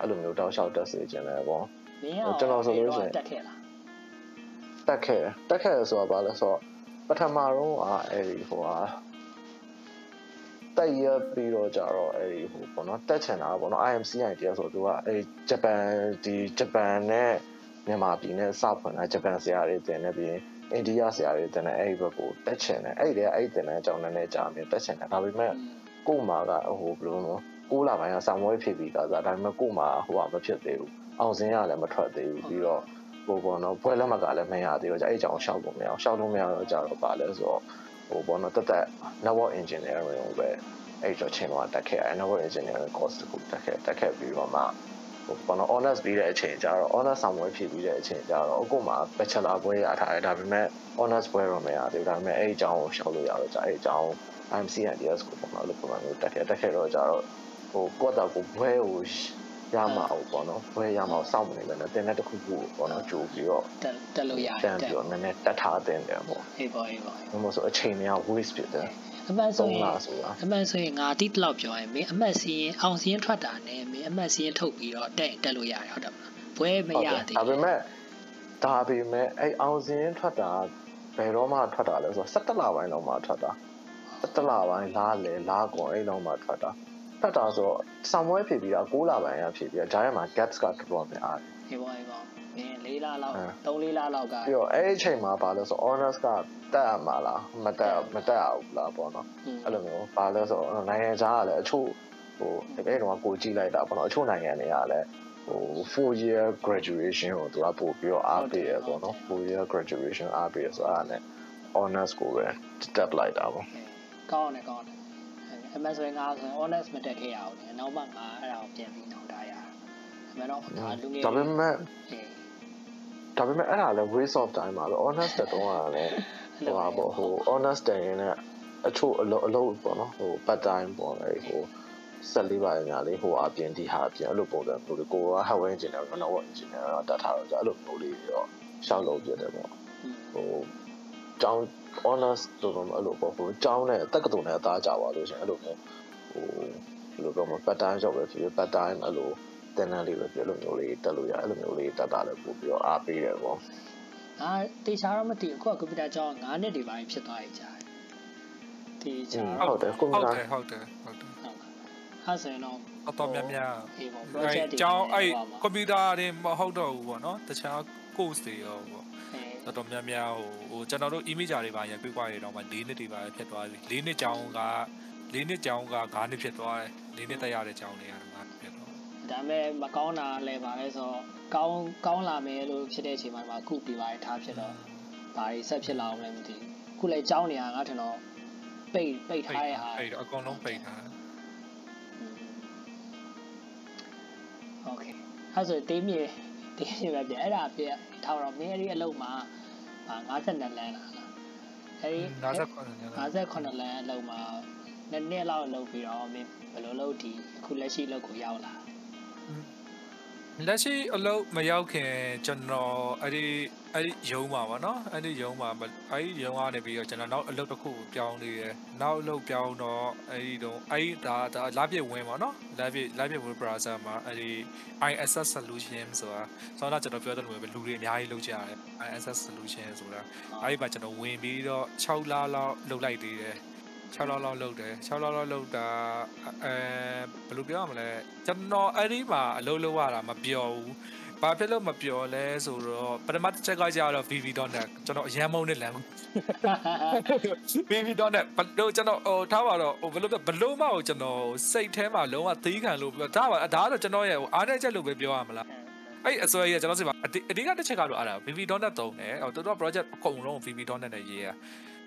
အဲ့လိုမျိုးတောက်လျှောက်တက်စေချင်တယ်ပေါ့ကျွန်တော်ဆိုလို့ရှိရင်တက်ခဲ့လား တက်ခဲ့တက်ခဲ့ဆိုတော့ဗာလဲဆိုတော့ပထမတော့อ่ะအဲ့ဒီဟိုဟာ တက်ရပြီးတော့ကြတော့အဲ့ဒီဟိုပေါ့နော်တက်ချင်တာပေါ့နော် IMCI တရားဆိုတော့သူကအဲ့ဂျပန်ဒီဂျပန်နဲ့မြန်မာပြည်နဲ့စဖွင့်တာဂျပန်ဆရာတွေတင်နေပြီးအိန္ဒိယဆရာတွေတင်နေအဲ့ဒီဘက်ကိုတက်ချင်တယ်အဲ့ဒီတည်းအဲ့ဒီတင်တဲ့အကြောင်းနဲ့ကြာမြင်တက်ချင်တယ်ဒါပေမဲ့ကို့မှာကဟိုဘယ်လိုလဲကိုလာပိုင်းကစာမွေးဖြစ်ပြီးသားဆိုဒါပေမဲ့ကို့မှာဟိုကမဖြစ်သေးဘူးအောင်စင်းရလည်းမထွက်သေးဘူးပြီးတော့ဟိုပေါ့နော်ဖွဲလက်မှတ်ကလည်းမရသေးတော့ကြာအဲ့အကြောင်းရှောက်လို့မရအောင်ရှောက်လို့မရတော့ကြာတော့ပါလဲဆိုတော့ ဟိုပေါ့နော်တက်တက် network engineering ကိုပဲအဲ့တော့ချိန်တော့တက်ခဲ့ရတယ် network engineering course ကိုတက်ခဲ့တက်ခဲ့ပြီးတော့မှဟိုပေါ့နော် honors ပြီးတဲ့အချိန်ကျတော့ honors ဆောင်ပွဲဖြစ်ပြီးတဲ့အချိန်ကျတော့အခုမှ bachelor ပွဲရထားတယ်ဒါပေမဲ့ honors ပွဲတော့မရသေးဘူးဒါပေမဲ့အဲ့အကြောင်းကိုရှောက်လို့ရတော့ကြာအဲ့အကြောင်း IMCNDS ကိုပေါ့နော်အဲ့လိုပုံစံမျိုးတက်ခဲ့တက်ခဲ့တော့ကြာတော့ဟိုကိုယ့်တော့ကိုဘွဲကို ရမှာအောင်ပေါ့နော်ဘွဲရမှာစောင့်မနေပဲနဲ့တင်တဲ့တစ်ခုခုပေါ့နော်ကြိုးပြီးတော့တက်တက်လို့ရတန်ပြီးတော့နည်းနည်းတက်ထားတင်တယ်ပေါ့အေးပါအေးပါဘယ်လိုဆိုအချိန်တွေက waste ဖြစ်တယ်အမှန်ဆိုသုံးရင်လဆိုတာအမှန်ဆိုရင်ငါတိတလောက်ပြောရင်မင်းအမှတ်စီရင်အောင်စီရင်ထွက်တာနဲ့မင်းအမှတ်စီရင်ထုတ်ပြီးတော့တက်တက်လို့ရတယ်ဟုတ်တယ်မလားဘွဲမရသေးဒါပေမဲ့ဒါပေမဲ့အဲ့အောင်စင်းထွက်တာဘယ်တော့မှထွက်တာလဲဆိုတော့17လပိုင်းလောက်မှထွက်တာ17လပိုင်းလားလေလားကွန်အဲ့လောက်မှထွက်တာ ထွက်တာဆိုတော့ဆောင်းပွဲဖြစ်ပြီးတော့6လပိုင်းရဖြစ်ပြီးတော့ဂျားထဲမှာ gaps ကတော်တော်များတယ်အေးပါအေးပါမင်း၄လလောက်အဲ၃၄လလောက်ကပြီးတော့အဲ့ဒီအချိန်မှာဘာလဲဆိုတော့ honors ကတက်ရမှာလားမတက်မတက်အောင်လားပေါ့နော်အဲ့လိုမျိုးဘာလဲဆိုတော့နိုင်ငံခြားကလည်းအချို့ဟိုအဲ့တော့ကိုကြည့်လိုက်တာပေါ့နော်အချို့နိုင်ငံတွေကလည်းဟို4 year graduation ကိုသူကပို့ပြီးတော့အားပေးရပေါ့နော်4 year graduation အားပေးရဆိုအဲ့ဒါနဲ့ honors ကိုပဲတက်လိုက်တာပေါ့ကောင်းတယ်ကောင်းတယ် အမှန်ဆိုရင်ငါဆိုရင် honest မတက်ခဲ့ရအောင်လေနောက်မှငါအဲ့ဒါကိုပြန်ပြီးနောက်တာရအမှန်တော့ဒါလူငယ်ဒါပေမဲ့အေးဒါပေမဲ့အဲ့ဒါလည်း waste of time ပါပဲ honors တက်တော့ကလည်းဟိုဟာပေါ့ဟို honors တက်ရင်လည်းအချို့အလုပ်အလုပ်ပေါ့နော်ဟို part time ပေါ့လေဟိုဆက်လေးပါညာလေးဟိုအပြင်ဒီဟာအပြင်အဲ့လိုပုံစံမျိုးလေးကိုက hardware engineer က network engineer ကတတ်ထားတော့ကြာအဲ့လိုမျိုးလေးရောရှောက်လုပ်ပြတယ်ပေါ့ဟို ကျောင်း honors တို့တော့အဲ့လိုပေါ့ဟိုကျောင်းနဲ့တက္ကသိုလ်နဲ့အသားကြပါလို့ရှင်အဲ့လိုမျိုးဟိုဘယ်လိုပြောမလဲ part time job ပဲဖြစ်ဖြစ် part time အဲ့လိုတင်တန်းလေးပဲဖြစ်အဲ့လိုမျိုးလေးတက်လို့ရအဲ့လိုမျိုးလေးတက်တာလည်းပို့ပြီးတော့အားပေးတယ်ပေါ့ငါတေချာတော့မသိဘူးအခုကကွန်ပျူတာကျောင်း9နှစ်ဒီပိုင်းဖြစ်သွားပြီကြားတေချာဟုတော့တ်တယ်ကွန်ပျူဟုတ်တာတယ်ဟုတ်တယ်ဟုတ်တယ်ဟုတ်လားအဲ့ဆိုရင်တော့အတော်များများအေးပေါ့အဲ project တွေကျောင်းအဲ့ဟိုပါကွန်ပျူတာတွေမဟုတ်တော့ဘူးပေါ့နော်တခြား course တွေရောပေါ့အေး တော်တော်များများဟိုဟိုကျွန်တော်တို့ image တွေပါရပြပွားရတော့မှ၄နှစ်တွေပါဖြစ်သွားပြီ၄နှစ်ကျောင်းက၄နှစ်ကျောင်းက9နှစ်ဖြစ်သွားတယ်၄နှစ်တက်ရတဲ့ကျောင်းတွေကတော့9နှစ်ဖြစ်သွား ဒါပေမဲ့မကောင်းတာလည်းပါလဲဆိုတော့ကောင်းကောင်းလာမယ်လို့ဖြစ်တဲ့အချိန်မှာမှခုဒီပိုင်းထားဖြစ်တော့ဘာတွေဆက်ဖြစ်လာအောင်လည်းမသိဘူးခုလည်းကျောင်းနေရငါထင်တော့ပိတ်ပိတ်ထားတဲ့ဟာ အဲ့တော့အကုန်လုံးပိတ်ထား โอเคအဲ့ဆိုတေးမြေ တေးမြေပဲပြအဲ့ဒါပြထားတော့မင်းအဲ့ဒီအလုပ်မှာ52လမ်းလားအဲ့ဒီ58ည58လမ်းအလုပ်မှာနှစ်နှစ်လောက်လုပ်ပြီးတော့မင်းဘယ်လိုလုပ်ဒီအခုလက်ရှိလုပ်ကိုရောက်လာ လက်ရှိအလုပ်မရောက်ခင်ကျွန်တော်အဲ့ဒီအဲ့ဒီရုံးပါဗောနော်အဲ့ဒီရုံးပါအဲ့ဒီရုံးကနေပြီးတော့ကျွန်တော်နောက်အလုပ်တစ်ခုကိုပြောင်းနေတယ်နောက်အလုပ်ပြောင်းတော့အဲ့ဒီတော့အဲ့ဒီဒါဒါလာပြည့်ဝင်ဗောနော်လာပြည့်လာပြည့်ဝင် browser မှာအဲ့ဒီ ISS solution ဆိုတာဆိုတော့ကျွန်တော်ပြောတဲ့လိုပဲလူတွေအများကြီးလုပ်ကြရတယ် ISS solution ဆိုတာအဲ့ဒီမှာကျွန်တော်ဝင်ပြီးတော့6လလောက်လုပ်လိုက်သေးတယ် 6လောက်လောက်လုပ်တယ်6လောက်လောက်လုပ်တာအဲဘယ်လိုပြောရမလဲကျွန်တော်အဲ့ဒီမှာအလုပ်လုပ်ရတာမပြောဘူးဘာဖြစ်လို့မပြောလဲဆိုတော့ပထမတစ်ချက်ကကြတော့ VV.net ကျွန်တော်အရန်မုန်းတဲ့လမ်း VV.net ဘလို့ကျွန်တော်ဟိုထားပါတော့ဟိုဘလို့ဘလို့မဟုတ်ကျွန်တော်စိတ်ထဲမှာလုံးဝသီးခံလို့ဒါပါဒါကတော့ကျွန်တော်ရဲ့ဟိုအားနေချက်လို့ပဲပြောရမလားအဲ့အစွဲရကျွန်တော်စီပါအဓိကတစ်ချက်ကတော့အဲ့ဒါ VV.net သုံးတယ်ဟိုတို့တော့ project အကုန်လုံး VV.net နဲ့ရေးရ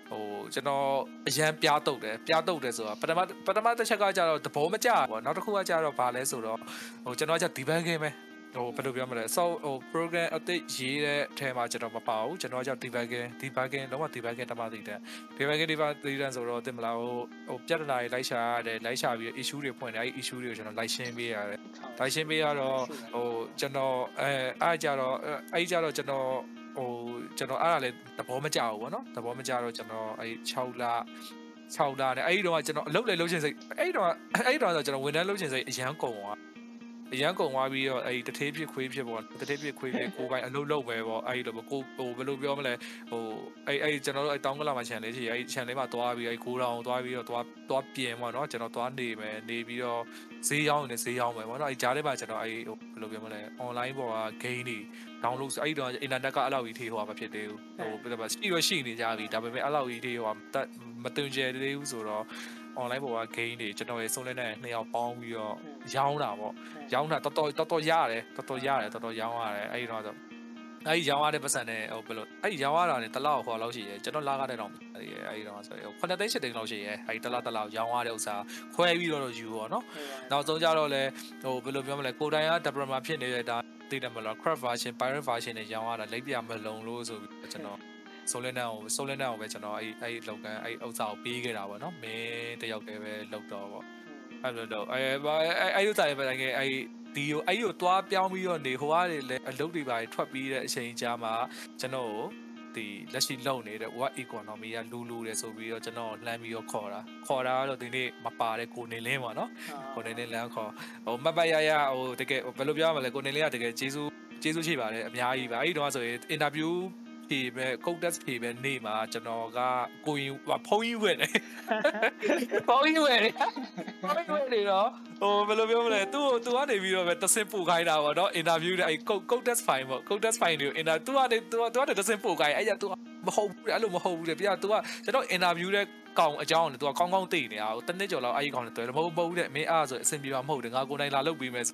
ဟိုကျွန်တော်အရန်ပြားတုတ်တယ်ပြားတုတ်တယ်ဆိုတာပထမပထမတစ်ချက်ကကြတော့သဘောမကျဘူးနောက်တစ်ခုကကြတော့ဘာလဲဆိုတော့ဟိုကျွန်တော်က debugging ပဲဟိုဘယ်လိုပြောမလဲ so ဟို program အသစ်ရေးတဲ့အထဲမှာကျွန်တော်မပါဘူးကျွန်တော်က debugging debugging လုံးဝ debugging တမသိတဲ့ debugging debugging ဆိုတော့တင်မလားဟိုဟိုပြဿနာတွေလိုက်ရှာရတယ်လိုက်ရှာပြီး issue တွေဖွင့်တယ်အဲ့ issue တွေကိုကျွန်တော်လိုက်ရှင်းပေးရတယ်လိုက်ရှင်းပေးရတော့ဟိုကျွန်တော်အဲအားကြတော့အဲ့ကြတော့ကျွန်တော် ဟိုကျွန်တော်အဲ့ဒါလည်းသဘောမကျဘူးဗောနော်သဘောမကျတော့ကျွန်တော်အဲ့6လ6လနဲ့အဲ့ဒီတော့ကျွန်တော်အလုပ်လည်းလုပ်ချင်စိတ်အဲ့ဒီတော့အဲ့ဒီတော့ကျွန်တော်ဝန်ထမ်းလုပ်ချင်စိတ်အရန်ကုန်သွားအအရန်ကုံသွားပြီးတော့အဲ့တထေးဖြစ်ခွေးဖြစ်ပေါ့တထေးဖြစ်ခွေးဖြစ်ကိုယ်ပိုင်အလုပ်လုပ်ပဲပေါ့အဲ့လိုကိုဟိုဘယ်လိုပြောမလဲဟိုအဲ့အဲ့ကျွန်တော်တို့အဲ့တောင်းကလာမှာ channel လေးရှိအဲ့ channel လေးမှာသွားပြီးအဲ့ကိုတောင်သွားပြီးတော့သွားသွားပြင်ပေါ့နော်ကျွန်တော်သွားနေမယ်နေပြီးတော့ဈေးရောင်းနေဈေးရောင်းမယ်ပေါ့နော်အဲ့ကြားထဲမှာကျွန်တော်အဲ့ဟိုဘယ်လိုပြောမလဲ online ပေါ်က game တွေ download အဲ့တော့ internet ကအဲ့လောက်ကြီးထေးဟိုမဖြစ်သေးဘူးဟိုဘယ်လိုရှိရရှိနေကြပြီဒါပေမဲ့အဲ့လောက်ကြီးထေးဟိုမတွင်ကျဲသေးဘူးဆိုတော့ online ပေါ်က game တွေကျွန်တော်ရေဆုံးလဲနဲ့နှစ်ယောက်ပေါင်းပြီးတော့ရောင်းတာပေါ့ရောင်းတာတော်တော်တော်တော်ရတယ်တော်တော်ရတယ်တော်တော်ရောင်းရတယ်အဲ့ဒီတော့ဆိုအဲ့ဒီရောင်းရတဲ့ပတ်စံနဲ့ဟိုဘယ်လိုအဲ့ဒီရောင်းရတာနဲ့တစ်လောက်ဟောလောက်ရှိရဲကျွန်တော်လာကားတဲ့တော့အဲ့ဒီတော့ဆိုဟို9သိန်း10သိန်းလောက်ရှိရဲအဲ့ဒီတစ်လောက်တစ်လောက်ရောင်းရတဲ့ဥစ္စာခွဲပြီးတော့ယူပေါ့နော်နောက်ဆုံးကြတော့လဲဟိုဘယ်လိုပြောမလဲကိုတိုင်က developer ဖြစ်နေတဲ့ဒါ သိတယ်မလား craft version pirate version နဲ့ရောင်းရတာလိပ်ပြမလုံလို့ဆိုပြီးကျွန်တော်ဆိုလင်းနန်ကိုဆိုလင်းနန်ကိုပဲကျွန်တော်အဲ့အဲ့လောက်ကအဲ့ဥစ္စာကိုပေးခဲ့တာပေါ့နော်မင်းတယောက်တည်းပဲလောက်တော့ပေါ့အဲ့လိုတော့အဲ့အဲ့အဲ့ဥစ္စာတွေပဲငယ်အဲ့ဒီကိုအဲ့ကိုသွားပြောင်းပြီးတော့နေဟိုကနေလည်းအလုပ်တွေပါထွက်ပြီးတဲ့အချိန်ကြာမှာကျွန်တော်ကို ဒီလက်ရှိလုံနေတဲ့ what economy ကလူလူတယ်ဆိုပြီးတော့ကျွန်တော်လှမ်းပြီးတော့ခေါ်တာခေါ်တာကတော့ဒီနေ့မပါတဲ့ကိုနေလင်းပေါ့နော်ကိုနေလင်းလမ်းခေါ်ဟိုမပတ်ရရဟိုတကယ်ဘယ်လိုပြောရမလဲကိုနေလင်းကတကယ်ကျေးဇူးကျေးဇူးရှိပါတယ်အများကြီးပါအဲ့ဒီတော့ဆိုရင် interview ဖြေပဲကုတ်တက်ဖြေပဲနေမှာကျွန်တော်ကကိုရင်ဖုန်းကြီးဝယ်တယ်ဖုန်းကြီးဝယ်တယ်ဖုန်းကြီးဝယ်တယ်တော့ဟိုဘယ်လိုပြောမလဲသူ့သူကနေပြီးတော့ပဲတဆင့်ပို့ခိုင်းတာပေါ့နော်အင်တာဗျူးတဲ့အဲ့ကုတ်ကုတ်တက်ဖိုင်ပေါ့ကုတ်တက်ဖိုင်တွေကိုအင်တာသူကနေသူကသူကနေတဆင့်ပို့ခိုင်းအဲ့ရသူမဟုတ်ဘူးအဲ့လိုမဟုတ်ဘူးတဲ့ပြသူကကျွန်တော်အင်တာဗျူးတဲ့ကောင်အကြောင်းနဲ့သူကကောင်းကောင်းသိနေတာဟိုတနစ်ကျော်လောက်အဲ့ဒီကောင်နဲ့တွေ့တယ်မဟုတ်မဟုတ်တဲ့မင်းအားဆိုအဆင်ပြေမှာမဟုတ်တယ်ငါကိုယ်တိုင်လာလုပ်ပြီးမယ်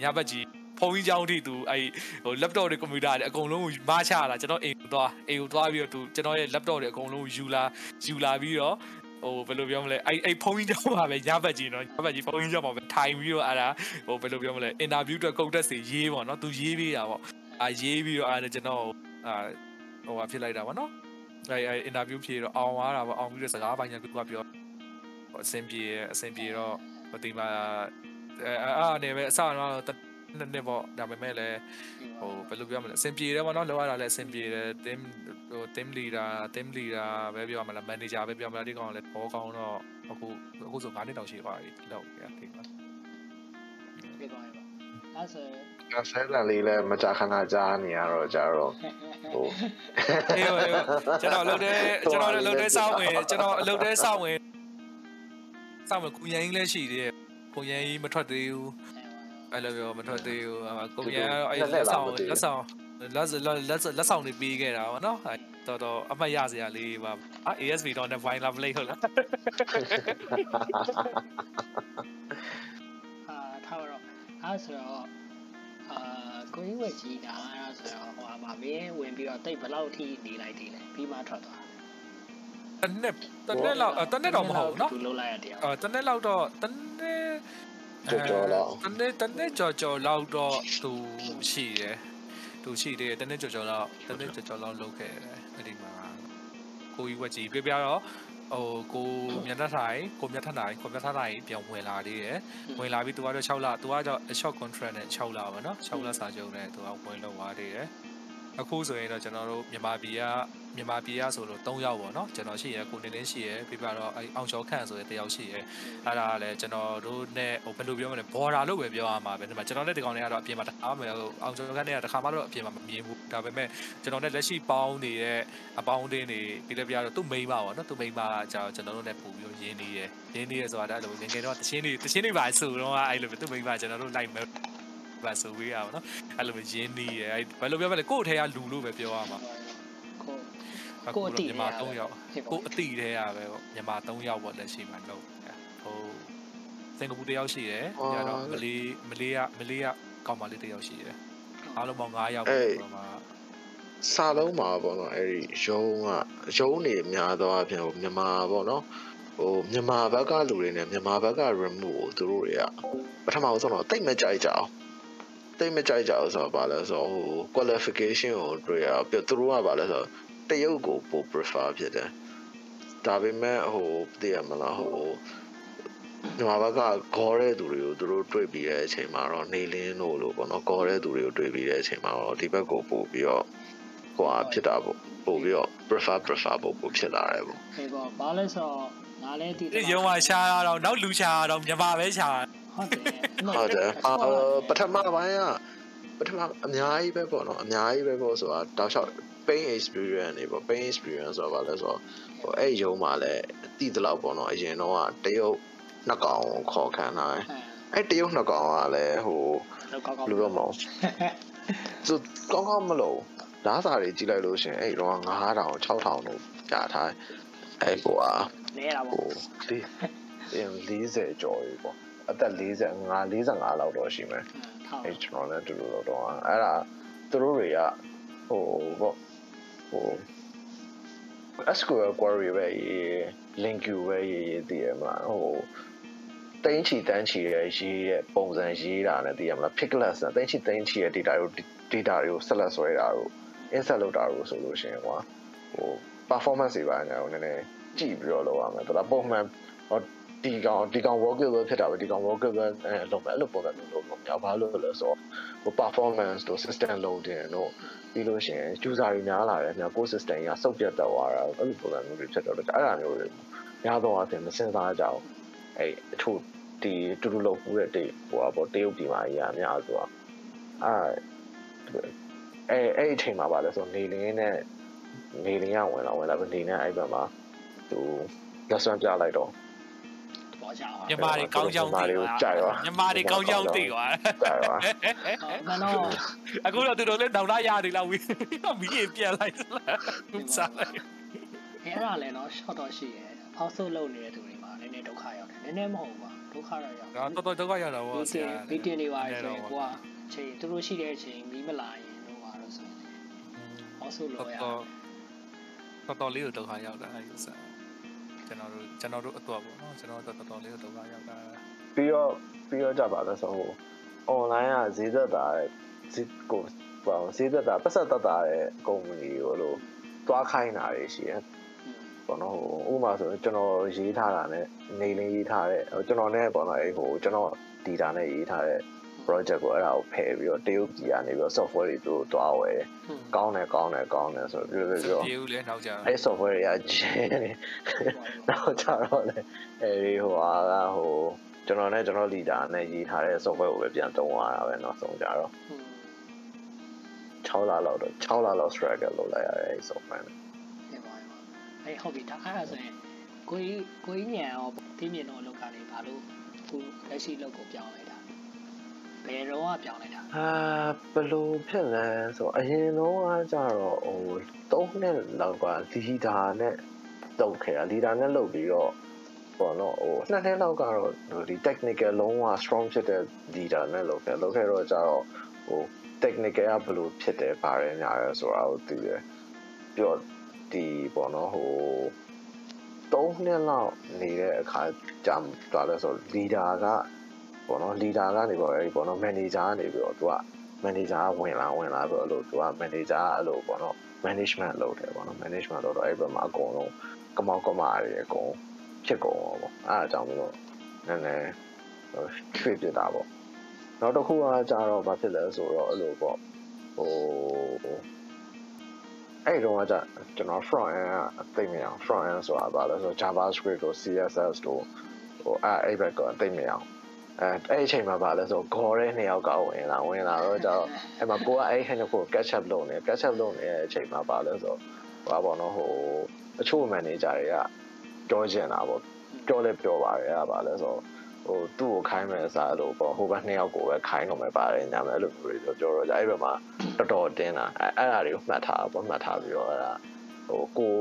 ညဘက်ကြီး ဖုန်းကြီးကြောင်းထိသူအဲ့ဟို laptop တွေ computer တွေအကုန်လုံးကိုမချတာကျွန်တော်အိမ်ကိုသွားအိမ်ကိုသွားပြီးတော့သူကျွန်တော်ရဲ့ laptop တွေအကုန်လုံးယူလာယူလာပြီးတော့ဟိုဘယ်လိုပြောမလဲအဲ့အဲ့ဖုန်းကြီးကြောင်းပါပဲညဘက်ကြီးနော်ညဘက်ကြီးဖုန်းကြီးကြောင်းပါပဲထိုင်ပြီးတော့အဲ့ဒါဟိုဘယ်လိုပြောမလဲ interview အတွက် code test တွေရေးပေါ့နော်သူရေးပေးတာပေါ့အာရေးပြီးတော့အဲ့ဒါကျွန်တော်အာဟိုဟာဖြစ်လိုက်တာပေါ့နော်အဲ့အဲ့ interview ဖြေတော့အောင်သွားတာပေါ့အောင်ပြီးတော့စကားပိုင်းကသူကပြောအဆင်ပြေအဆင်ပြေတော့ဟိုဒီမှာအဲအားနေပဲအစတော့ နှစ်နှစ်ပေါ့ဒါပေမဲ့လည်းဟိုဘယ်လိုပြောမလဲအဆင်ပြေတယ်ပေါ့နော်လောက်ရတာလည်းအဆင်ပြေတယ် team ဟို team leader team leader ပဲပြောမလား manager ပဲပြောမလားဒီကောင်လည်းဘောကောင်းတော့အခုအခုဆို9နှစ်တောင်ရှိသွားပြီလောက်ရထိပါပြေသွားပြီပါအဲ့ဆိုကဆဲလန်လေးလည်းမကြာခဏကြားနေရတော့ကြတော့ဟိုအေးအေးကျွန်တော်လုပ်တဲ့ကျွန်တော်လုပ်တဲ့စောင်းဝင်ကျွန်တော်လုပ်တဲ့စောင်းဝင်စောင်းဝင်ကုရင်ကြီးလည်းရှိသေးတယ်ကုရင်ကြီးမထွက်သေးဘူး အဲ့လိုပြောမထွက်သေးဘူးကိုရန်အဲ့လက်ဆောင်လက်ဆောင်လက်လက်လက်ဆောင်တွေပေးခဲ့တာပေါ့နော်တော်တော်အမှတ်ရစရာလေးပါအာ ASV တော့နဲ့ wine love လေးဟုတ်လားအာထားတော့အဲ့ဆိုတော့အာကိုရင်းဝက်ကြီးတာအဲ့ဆိုတော့ဟိုမှာမင်းဝင်ပြီးတော့တိတ်ဘယ်လောက်ထိနေလိုက်သေးလဲပြီးမှထွက်သွားတနေ့တနေ့လောက်တနေ့တော့မဟုတ်ဘူးเนาะသူလုံးလိုက်ရတရားအာတနေ့လောက်တော့တနေ့ကြော် ကြော်လောက်တနေ့တနေ့ကြော်ကြော်လောက်တော့သူရှိတယ်သူရှိတယ်တနေ့ကြော်ကြော်လောက်တနေ့ကြော်ကြော်လောက်လုပ်ခဲ့တယ်အဲ့ဒီမှာကိုကြီးဝက်ကြီးပြပြတော့ဟိုကိုမြတ်ထထိုင်ကိုမြတ်ထနိုင်ကိုမြတ်ထနိုင်ပြန်ဝင်လာသေးတယ်ဝင်လာပြီးသူကတော့6လသူကတော့ short contract နဲ့6လပါเนาะ6လစာချုပ်နဲ့သူကဝင်လောက်သွားသေးတယ် အခုဆိုရင်တော့ကျွန်တော်တို့မြန်မာပြည်ကမြန်မာပြည်ကဆိုလို့3ယောက်ပေါ့နော်ကျွန်တော်ရှိရကိုနေလင်းရှိရပြပြတော့အဲအောင်ချော်ခန့်ဆိုတဲ့တယောက်ရှိရအဲ့ဒါကလည်းကျွန်တော်တို့နဲ့ဟိုဘယ်လိုပြောမလဲဘော်ဒါလို့ပဲပြောရမှာပဲဒီမှာကျွန်တော်နဲ့ဒီကောင်တွေကတော့အပြင်မှာတအားမယ်အောင်ချော်ခန့်တွေကတခါမှတော့အပြင်မှာမမြင်ဘူးဒါပေမဲ့ကျွန်တော်နဲ့လက်ရှိပေါင်းနေတဲ့အပေါင်းအသင်းတွေဒီလည်းပြတော့သူ့မိန်းမပေါ့နော်သူ့မိန်းမကကျွန်တော်တို့နဲ့ပို့ပြီးရင်းနေရရင်းနေရဆိုတာအဲ့လိုငယ်ငယ်တော့တချင်းတွေတချင်းတွေပါဆိုတော့အဲ့လိုပဲသူ့မိန်းမကျွန်တော်တို့လိုက်မယ် ပါဆိုပေးရအောင်နော်အဲ့လိုမျိုးရင်းနေရအဲ့ဘယ်လိုပြောမလဲကို့ထဲကလူလို့ပဲပြောရမှာကိုအတိမြန်မာ3ယောက်ကိုအတိထဲရပဲပေါ့မြန်မာ3ယောက်ပေါ့လက်ရှိမှာလို့ဟိုစင်ကာပူတယောက်ရှိတယ်ညတော့မလေးမလေးကမလေးကကောင်မလေးတယောက်ရှိတယ်အားလုံးပေါင်း9ယောက်ပေါ့မှာစာလုံးမှာပေါ့နော်အဲ့ဒီရုံးကရုံးနေများသောအဖြစ်မြန်မာပေါ့နော်ဟိုမြန်မာဘက်ကလူတွေနဲ့မြန်မာဘက်က remove ကိုသူတို့တွေကပထမဆုံးတော့တိတ်မကြိုက်ကြအောင် တိတ်မကြိုက်ကြအောင်ဆိုတော့ဗာလဲဆိုတော့ဟို qualification ကိုတွေ့ရပြသူတို့ကဗာလဲဆိုတော့တရုတ်ကိုပို prefer ဖြစ်တယ်ဒါပေမဲ့ဟိုသိရမလားဟိုမြန်မာဘက်ကဂေါ်တဲ့သူတွေကိုသူတို့တွေ့ပြီးတဲ့အချိန်မှာတော့နေလင်းတို့လို့ပေါ့နော်ဂေါ်တဲ့သူတွေကိုတွေ့ပြီးတဲ့အချိန်မှာတော့ဒီဘက်ကိုပို့ပြီးတော့ဟိုဟာဖြစ်တာပေါ့ပို့ပြီးတော့ prefer prefer ပို့ပို့ဖြစ်လာတယ်ပေါ့ဟေးပေါ့ဘာလဲဆိုတော့ငါလည်းဒီရုံမှာရှားတော့နောက်လူရှားတော့မြန်မာပဲရှား ဟဟုတ်တယ်ဟုတ်တယ်အာပထမပိုင်းကပထမအများကြီးပဲပေါ့နော်အများကြီးပဲပေါ့ဆိုတာတောက်လျှောက် pain experience နေပေါ့ pain experience ဆိုတာဘာလဲဆိုတော့ဟိုအဲ့ရုံမှာလည်းတည်တလောက်ပေါ့နော်အရင်တော့ကတရုတ်နှစ်ကောင်ခေါ်ခံထားတယ်အဲ့တရုတ်နှစ်ကောင်ကလည်းဟိုလောက်ကောက်ကောက်ဘယ်လိုပြောမလဲသူကောင်းကောင်းမလို့ဓာတ်စာတွေကြည့်လိုက်လို့ရှင်အဲ့တော့9000 6000တို့ကြာထားအဲ့ဟိုอ่ะလဲတာဟိုပေါ့ဒီ40ကျော်ပြီပေါ့ အသက်45 45လောက်တော့ရှိမယ်ဟုတ်အဲ့ကျွန်တော်လည်းတူတူလို့တော့အဲ့ဒါသူတို့တွေကဟိုပေါ့ဟို SQL query ပဲရေး link queue ပဲရေးရေးတည်ရမလားဟိုတင်းချီတန်းချီရဲ့ရေးရဲ့ပုံစံရေးတာနဲ့တည်ရမလား pickless နဲ့တင်းချီတင်းချီရဲ့ data ကို data တွေကိုဆက်လက်ဆွဲတာတို့ insert လုပ်တာတို့ဆိုလို့ရှိရင်ကွာဟို performance တွေပါညာကိုနည်းနည်းကြည့်ပြီးတော့လုပ်ရမယ်ဒါပုံမှန်ဟော ဒီကောင်ဒီကောင် workable ဖြစ်တာပဲဒီကောင် workable အဲလုပ်မယ်အဲ့လိုပုံစံမျိုးလုပ်လို့မရဘာလို့လဲဆိုတော့ဟို performance တို့ system loading တို့ပြီးလို့ရှိရင် user တွေများလာတယ်ညာကို system ကစုပ်ပြတ်သွားတာအဲ့လိုပုံစံမျိုးတွေဖြစ်တော့အဲ့ဒါမျိုးတွေများတော့အပြင်မစင်စားကြအောင်အဲ့အထူးဒီတူတူလုပ်ဘူးတဲ့တေဟိုပေါ့တရုတ်ပြည်မှာကြီးအများဆိုတော့အဲ့အဲအဲ့အချိန်မှာပါလဲဆိုနေလင်းနဲ့နေလင်းကဝင်လာဝင်လာပြီးနေနဲ့အဲ့ဘက်မှာသူလက်ဆွမ်းပြလိုက်တော့ပေါ်ကြအောင် မြန်မာတွေကောင်းကြောင်းသိပါမြန်မာတွေကောင်းကြောင်းသိပါကြာပါမနော်အခုတော့သူတို့လည်းတောင်လာရသေးလောက်ပြီမီးရင်ပြန်လိုက်လားသူစားလိုက်အဲ့ဒါလည်းနော် short တော့ရှိတယ်အောက်ဆုပ်လုပ်နေတဲ့သူတွေမှာနည်းနည်းဒုက္ခရောက်တယ်နည်းနည်းမဟုတ်ပါဒုက္ခတော့ရောက်ဒါတော်တော်ဒုက္ခရတာမီပေါ့တင်မီတင်တွေပါဆိုရင်ကိုကအချိန်သူတို့ရှိတဲ့အချိန်မီးမလာရင်တော့ပါလို့ဆိုရင်အောက်ဆုပ်လုပ်ရတော်တော်တော်လေးကိုဒုက္ခရောက်တာအဲ့ဥစား ကျွန်တော်တို့ကျွန်တော်တို့အတော့ပေါ့နော်ကျွန်တော်တို့တော်တော်လေးကိုဒုက္ခရောက်တာပြီးတော့ပြီးတော့ကြပါလဲဆိုဟို online ကဈေးသက်တာဈေးကိုပေါ့ဈေးသက်တာပတ်သက်သက်တာရဲ့ကုမ္ပဏီကိုလို့တွားခိုင်းတာတွေရှိတယ်ပေါ့နော်ဟိုဥပမာဆိုကျွန်တော်ရေးထားတာနဲ့နေလင်းရေးထားတဲ့ကျွန်တော်နဲ့ပေါ့နော်အဲ့ဟိုကျွန်တော် data နဲ့ရေးထားတဲ့ project ကိုအဲ့ဒါကိုဖယ်ပြီးတော့တရုတ်ပြည်ကနေပြီးတော့ software တွေသူတို့တွားဝယ်တယ်။ကောင်းတယ်ကောင်းတယ်ကောင်းတယ်ဆိုပြီးပြီးတော့တရုတ်လည်းနောက်ကျအဲ့ software တွေကဂျင်းနေနောက်ကျတော့လေအဲ့ဒီဟိုဟာကဟိုကျွန်တော်နဲ့ကျွန်တော် leader နဲ့ရေးထားတဲ့ software ကိုပဲပြန်သုံးရတာပဲနောက်ဆုံးကြတော့6လလောက်တော့6လလောက် struggle လုပ်လိုက်ရတယ်အဲ့ software နဲ့အဲ့ဟုတ်ပြီဒါအဲ့ဒါဆိုရင်ကိုကြီးကိုကြီးညံရောတင်းမြင်တော့လောက်ကလေးဘာလို့ခုလက်ရှိလောက်ကိုပြောင်းလိုက်တာ ဘယ်တော့ကပြောင်းလိုက်တာအာဘယ်လိုဖြစ်လဲဆိုအရင်တော့ကကြတော့ဟို3နှစ်လောက်က leader နဲ့လုပ်ခဲ့တာ leader နဲ့လုပ်ပြီးတော့ပေါ့နော်ဟိုနှစ်နှစ်လောက်ကတော့ဒီ technical လုံးဝ strong ဖြစ်တဲ့ leader နဲ့လုပ်ခဲ့လုပ်ခဲ့တော့ကြတော့ဟို technical ကဘယ်လိုဖြစ်တယ်ပါတယ်ညာရဲဆိုတာကိုသိတယ်ပြီးတော့ဒီပေါ့နော်ဟို3နှစ်လောက်နေတဲ့အခါကြာသွားလဲဆို leader က ပေါ့နော် leader ကနေပေါ့အဲဒီပေါ့နော် manager ကနေပြီးတော့သူက manager ကဝင်လာဝင်လာပြီးတော့အဲ့လိုသူက manager ကအဲ့လိုပေါ့နော် management လုပ်တယ်ပေါ့နော် management လုပ်တော့အဲ့ဘက်မှာအကုန်လုံးကမောက်ကမာတွေအကုန်ဖြစ်ကုန်တော့ပေါ့အဲ့အကြောင်းမျိုးနည်းနည်း trip ပြတာပေါ့နောက်တစ်ခုကကြတော့ဘာဖြစ်လဲဆိုတော့အဲ့လိုပေါ့ဟိုအဲ့တော့ကကျွန်တော် front end အသိမရအောင် front end ဆိုတာဘာလဲဆိုတော့ JavaScript တို့ CSS တို့ဟိုအဲ့အဲ့ဘက်ကအသိမရအောင် အဲအဲ့အချိန်မှာပါလဲဆိုတော့ goal တဲ့နှစ်ယောက်ကဝင်လာဝင်လာတော့ကျတော့အဲ့မှာကိုကအဲ့ဟန်ကို catch up လုပ်နေ catch up လုပ်နေတဲ့အချိန်မှာပါလဲဆိုတော့ဟိုပါဘောနော်ဟိုအချို့ manager တွေကပြောချင်တာပေါ့ပြောလဲပြောပါတယ်အဲ့ဒါပါလဲဆိုတော့ဟိုသူ့ကိုခိုင်းမယ်စားလို့ပေါ့ဟိုဘက်နှစ်ယောက်ကိုပဲခိုင်းတော့မယ်ပါတယ်ညာမယ်အဲ့လိုမျိုးတွေပြောတော့ကြအဲ့ဘက်မှာတော်တော်တင်းတာအဲ့အဲ့ဒါတွေကိုမှတ်ထားပေါ့မှတ်ထားပြီးတော့အဲ့ဒါဟိုကို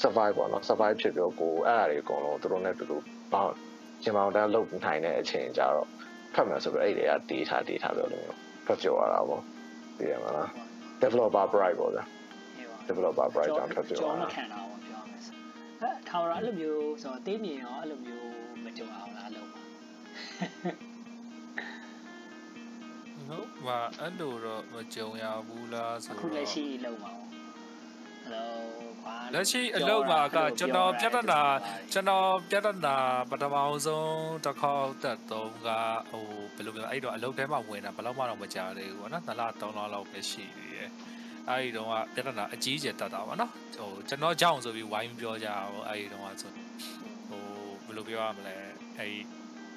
survive ပေါ့နော် survive ဖြစ်ပြီးတော့ကိုအဲ့ဒါတွေအကုန်လုံးသူတို့နဲ့တူတူပေါင်း ရှင်မောင်တန်းလုတ်နိုင်တဲ့အချိန်ကြတော့ဖတ်မယ်ဆိုပြီးအဲ့တွေက data data ပြောလို့မျိုးဖတ်ပြောရတာပေါ့သိရမလား developer bright ပေါ့ဗျာ developer bright ကြောင့်ဖတ်ပြောရကျော်မတာခံတာပေါ့ပြောရမယ်ဆိုအဲထာဝရအဲ့လိုမျိုးဆိုတော့တင်းမြင်ရောအဲ့လိုမျိုးမကြုံအောင်လားလို့ပါဟုတ်ပါအဲ့လိုတော့မကြုံရဘူးလားဆိုအခုတော့လက်ရှိလောက်ပါဟယ်လိုခွာ လက်ရှိအလုပ်မှာကကျွန်တော်ပြဿနာကျွန်တော်ပြဿနာပထမဆုံးတစ်ခေါက်တက်တုံးကဟိုဘယ်လိုပြောအဲ့တော့အလုပ်ထဲမှာဝင်တာဘယ်တော့မှတော့မကြသေးဘူးပေါ့နော်နှစ်လသုံးလလောက်ပဲရှိသေးတယ်အဲ့ဒီတော့ကပြဿနာအကြီးကျယ်တက်တာပါနော်ဟိုကျွန်တော်ကြောက်ဆိုပြီးဝိုင်းပြောကြအောင်အဲ့ဒီတော့ကဆိုဟိုဘယ်လိုပြောရမလဲအဲ့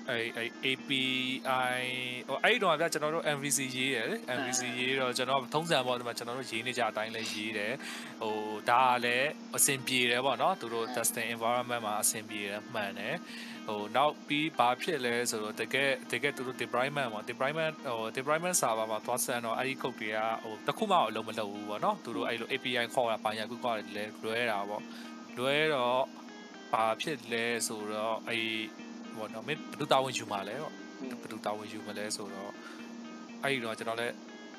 အဲ့အဲ့ API ဟိုအဲ့တော့ဗျကျွန်တော်တို့ MVC ရေးတယ်လေ MVC ရေးတော့ကျွန်တော်ထုံးစံပေါ့ဒီမှာကျွန်တော်တို့ရေးနေကြအတိုင်းလဲရေးတယ်ဟိုဒါကလည်းအဆင်ပြေတယ်ပေါ့နော်သူတို့ testing environment မှာအဆင်ပြေတယ်မှန်တယ်ဟိုနောက်ပြီးဘာဖြစ်လဲဆိုတော့တကယ်တကယ်သူတို့ deployment ပေါ့ deployment ဟို deployment server မှာသွားစမ်းတော့အဲ့ဒီ code တွေကဟိုတခုမှအလုံးမလုပ်ဘူးပေါ့နော်သူတို့အဲ့လို API ခေါ်တာဘာညာကူကွာလဲလွဲတာပေါ့လွဲတော့ဘာဖြစ်လဲဆိုတော့အဲ့ ဘောနော်မင်းဘယ်သူတာဝန်ယူမှာလဲပေါ့ဘယ်သူတာဝန်ယူမလဲဆိုတော့အဲ့ဒီတော့ကျွန်တော်လည်း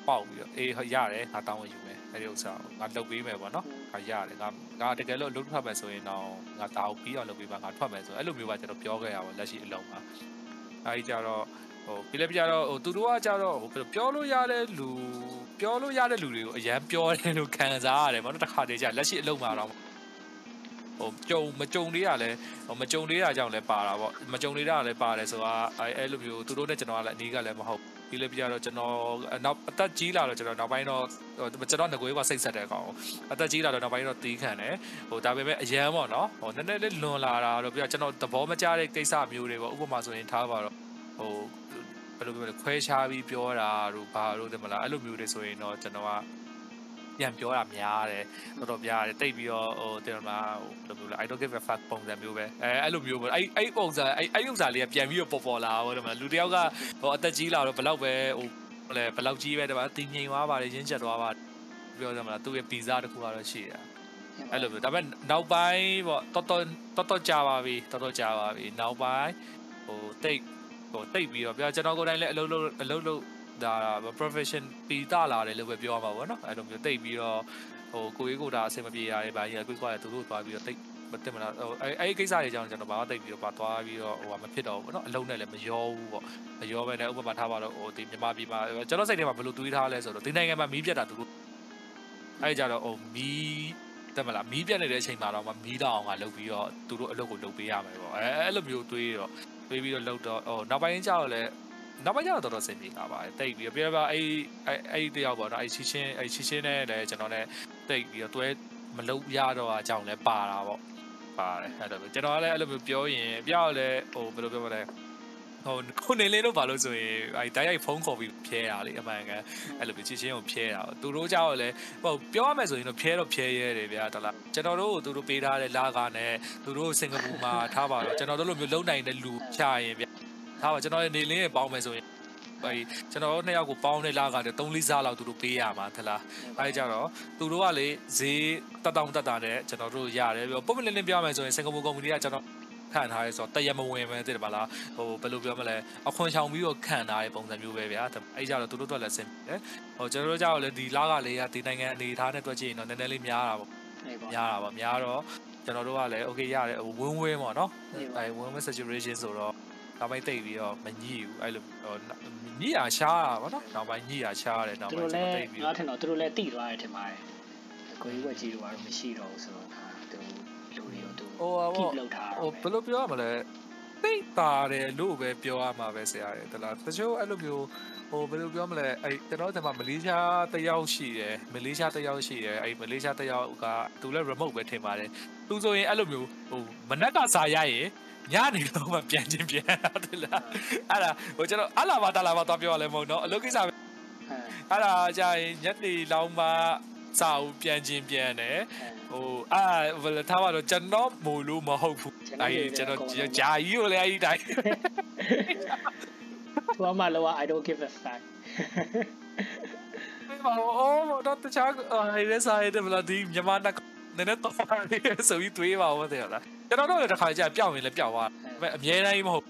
ပေါက်ပြီးတော့အေးရတယ်ငါတာဝန်ယူမယ်အဲ့ဒီဥစ္စာငါလုပ်ပေးမယ်ပေါ့နော်ငါရတယ်ငါငါတကယ်လို့လုပ်ထွက်မယ်ဆိုရင်တော့ငါတာကိုပြီးအောင်လုပ်ပေးပါငါထွက်မယ်ဆိုအဲ့လိုမျိုးပါကျွန်တော်ပြောခဲ့ရပါလက်ရှိအလုံးပါအဲ့ဒီကြတော့ဟိုပြီးလည်းပြတော့ဟိုသူတို့ကကြတော့ဟိုပြောလို့ရတဲ့လူပြောလို့ရတဲ့လူတွေကိုအရန်ပြောတယ်လို့ခံစားရတယ်ပေါ့နော်တစ်ခါတည်းကြလက်ရှိအလုံးမှာတော့ ဟိုကြုံမကြုံလေးရလဲဟိုမကြုံလေးရကြောင့်လဲပါတာပေါ့မကြုံလေးရလဲပါတယ်ဆိုတာအဲအဲ့လိုမျိုးသူတို့နဲ့ကျွန်တော်ကလည်းအနည်းကလည်းမဟုတ်ပြီးလည်းပြတော့ကျွန်တော်နောက်အသက်ကြီးလာတော့ကျွန်တော်နောက်ပိုင်းတော့ကျွန်တော်ငကိုးကစိတ်ဆက်တဲ့ကောင်အသက်ကြီးလာတော့နောက်ပိုင်းတော့တီးခံတယ်ဟိုဒါပေမဲ့အရန်ပေါ့နော်ဟိုနည်းနည်းလေးလွန်လာတာတော့ပြကျွန်တော်သဘောမကျတဲ့ကိစ္စမျိုးတွေပေါ့ဥပမာဆိုရင်ထားပါတော့ဟိုဘယ်လိုပြောလဲခွဲခြားပြီးပြောတာတို့ဘာတို့တယ်မလားအဲ့လိုမျိုးတွေဆိုရင်တော့ကျွန်တော်က ပြန်ပြောတာများတယ်တော်တော်များတယ်တိတ်ပြီးတော့ဟိုတင်မလားဟိုဘယ်လိုပြောလဲ I don't give a fuck ပုံစံမျိုးပဲအဲအဲ့လိုမျိုးပေါ့အဲ့အဲ့ပုံစံအဲ့အဲ့ဥစ္စာလေးကပြန်ပြီးတော့ပေါ်ပေါ်လာဟိုတယ်မလားလူတယောက်ကဟိုအသက်ကြီးလာတော့ဘယ်လောက်ပဲဟိုဟိုလေဘယ်လောက်ကြီးပဲတယ်မလားတင်ငိမ်သွားပါတယ်ရင်းချက်သွားပါပြောတယ်မလားသူ့ရဲ့ဗီဇာတစ်ခုကတော့ရှိတာအဲ့လိုမျိုးဒါပေမဲ့နောက်ပိုင်းပေါ့တော်တော်တော်တော်ကြာပါပြီတော်တော်ကြာပါပြီနောက်ပိုင်းဟိုတိတ်ဟိုတိတ်ပြီးတော့ပြောကျွန်တော်ကိုယ်တိုင်လည်းအလုပ်လုပ်အလုပ်လုပ် ဒါ profession ပြီးတာလာတယ်လို့ပဲပြောမှာပေါ့နော်အဲ့လိုမျိုးတိတ်ပြီးတော့ဟိုကိုကြီးကိုတာအဆင်မပြေရတယ်ဗာကြီးကိုကွာသူတို့သွားပြီးတော့တိတ်မတင်မလားဟိုအဲအဲ့ဒီကိစ္စတွေကြောင့်ကျွန်တော်ဘာမှတိတ်ပြီးတော့ပါသွားပြီးတော့ဟိုမဖြစ်တော့ဘူးပေါ့နော်အလုံးနဲ့လည်းမရောဘူးပေါ့မရောပဲနဲ့ဥပမာထားပါတော့ဟိုဒီမြန်မာပြည်မှာကျွန်တော်စိတ်ထဲမှာဘယ်လိုတွေးထားလဲဆိုတော့ဒီနိုင်ငံမှာမီးပြတ်တာသူတို့အဲ့ကြတော့ဟိုမီးတက်မလားမီးပြတ်နေတဲ့အချိန်မှာတော့မီးတော့အောင်ကလုပ်ပြီးတော့သူတို့အလုပ်ကိုလုပ်ပေးရမယ်ပေါ့အဲအဲ့လိုမျိုးတွေးတော့တွေးပြီးတော့လုပ်တော့ဟိုနောက်ပိုင်းကျတော့လည်း နောက်ပိုင်းကျတော့တော်တော်စင်ပြေလာပါတယ်တိတ်ပြီးပြပြအဲ့အဲ့အဲ့တယောက်ပေါ့နော်အဲ့ချီချင်းအဲ့ချီချင်းနဲ့လည်းကျွန်တော်လည်းတိတ်ပြီးတော့တွဲမလုပ်ရတော့အကြောင်းလည်းပါတာပေါ့ပါတယ်အဲ့လိုကျွန်တော်ကလည်းအဲ့လိုမျိုးပြောရင်ပြောက်လည်းဟိုဘယ်လိုပြောမလဲဟိုခုနေလေးလို့ဘာလို့ဆိုရင်အဲတိုက်ရိုက်ဖုန်းခေါ်ပြီးဖြဲတာလေအမှန်ကန်အဲ့လိုမျိုးချစ်ချင်းကိုဖြဲတာသူတို့ကြောက်လည်းဟိုပြောရမယ်ဆိုရင်တော့ဖြဲတော့ဖြဲရဲတယ်ဗျာတလားကျွန်တော်တို့ကိုသူတို့ပေးထားတဲ့လာကားနဲ့သူတို့စင်ကာပူမှာထားပါတော့ကျွန်တော်တို့လိုမျိုးလုံနိုင်တဲ့လူချရင်ဗျာ ထားပါကျွန်တော်နေလင်းရဲ့ပေါင်းမယ်ဆိုရင်အဲကျွန်တော်တို့နှစ်ယောက်ကိုပေါင်းတဲ့လာကားတဲ့3လစားလောက်သူတို့ပေးရမှာသလားအဲကြတော့သူတို့ကလေဈေးတက်တောင်တက်တာနဲ့ကျွန်တော်တို့ရတယ်ပြီးတော့ပုံမလင်းလင်းပြောမယ်ဆိုရင်စင်ကာပူကုမ္ပဏီကကျွန်တော်ခံထားရဲဆိုတော့တရမဝင်ပဲတဲ့ပါလားဟိုဘယ်လိုပြောမလဲအခွန်ချောင်ပြီးတော့ခံထားတဲ့ပုံစံမျိုးပဲဗျာအဲ့ကြတော့သူတို့တော့လည်းစင်တယ်ဟိုကျွန်တော်တို့ကြောက်လည်းဒီလာကလေးကဒီနိုင်ငံအနေထားနဲ့တွက်ကြည့်ရင်တော့နည်းနည်းလေးများတာပေါ့များတာပေါ့များတော့ကျွန်တော်တို့ကလည်း okay ရတယ်ဝင်းဝင်းပေါ့နော်အဲဝင်းဝင်း saturation ဆိုတော့ နောက်ပိုင်းတိတ်ပြီးတော့မညှိဘူးအဲ့လိုညှိရရှားတာပေါ့နော်နောက်ပိုင်းညှိရရှားတယ်နောက်ပိုင်းကျွန်တော်တိတ်ပြီးငါထင်တော့သူတို့လည်းတိသွားတယ်ထင်ပါတယ်ကိုကြီးဝက်ကြီးတို့ကတော့မရှိတော့ဘူးဆိုတော့သူလူတွေတို့သူဟိုဟိုလောက်ထားဟိုဘယ်လိုပြောရမလဲသိပါတယ်လို့ပဲပြောရမှာပဲဆရာရဲ့တလားတချို့အဲ့လိုမျိုးဟိုဘယ်လိုပြောမလဲအဲ့ကျွန်တော်တို့ကမလေးရှားတယောက်ရှိတယ်မလေးရှားတယောက်ရှိတယ်အဲ့မလေးရှားတယောက်ကသူလည်း remote ပဲထင်ပါတယ်သူဆိုရင်အဲ့လိုမျိုးဟိုမနက်ကစားရရင် ညနေတော့မှပြန်ချင်းပြန်တယ်လားအဲ့ဒါဟိုကျွန်တော်အလာဘာတလာဘာတော့ပြောရလဲမဟုတ်တော့အလုပ်ကိစ္စပဲအဲ့ဒါကြာရင်ညနေလောင်းမှစာအုပ်ပြန်ချင်းပြန်တယ်ဟိုအာဘယ်လိုထားပါတော့ကျွန်တော်မို့လို့မဟုတ်ဘူးအဲ့ကျွန်တော်ဂျာကြီးကိုလည်းအဲ့ဒီတိုင်းသူကမှလောက I don't give a fuck ဘာလို့အော်တော့တခြားအဲ့ဒီစားရတဲ့မလားဒီမြန်မာနက် နည်းနည်းတော့ဆိုပြီးတွေးပါဦးတဲ့လားကျွန်တော်တို့လည်းတစ်ခါကြာပျောက်ရင်လည်းပျောက်သွားတယ်အများတိုင်းမဟုတ်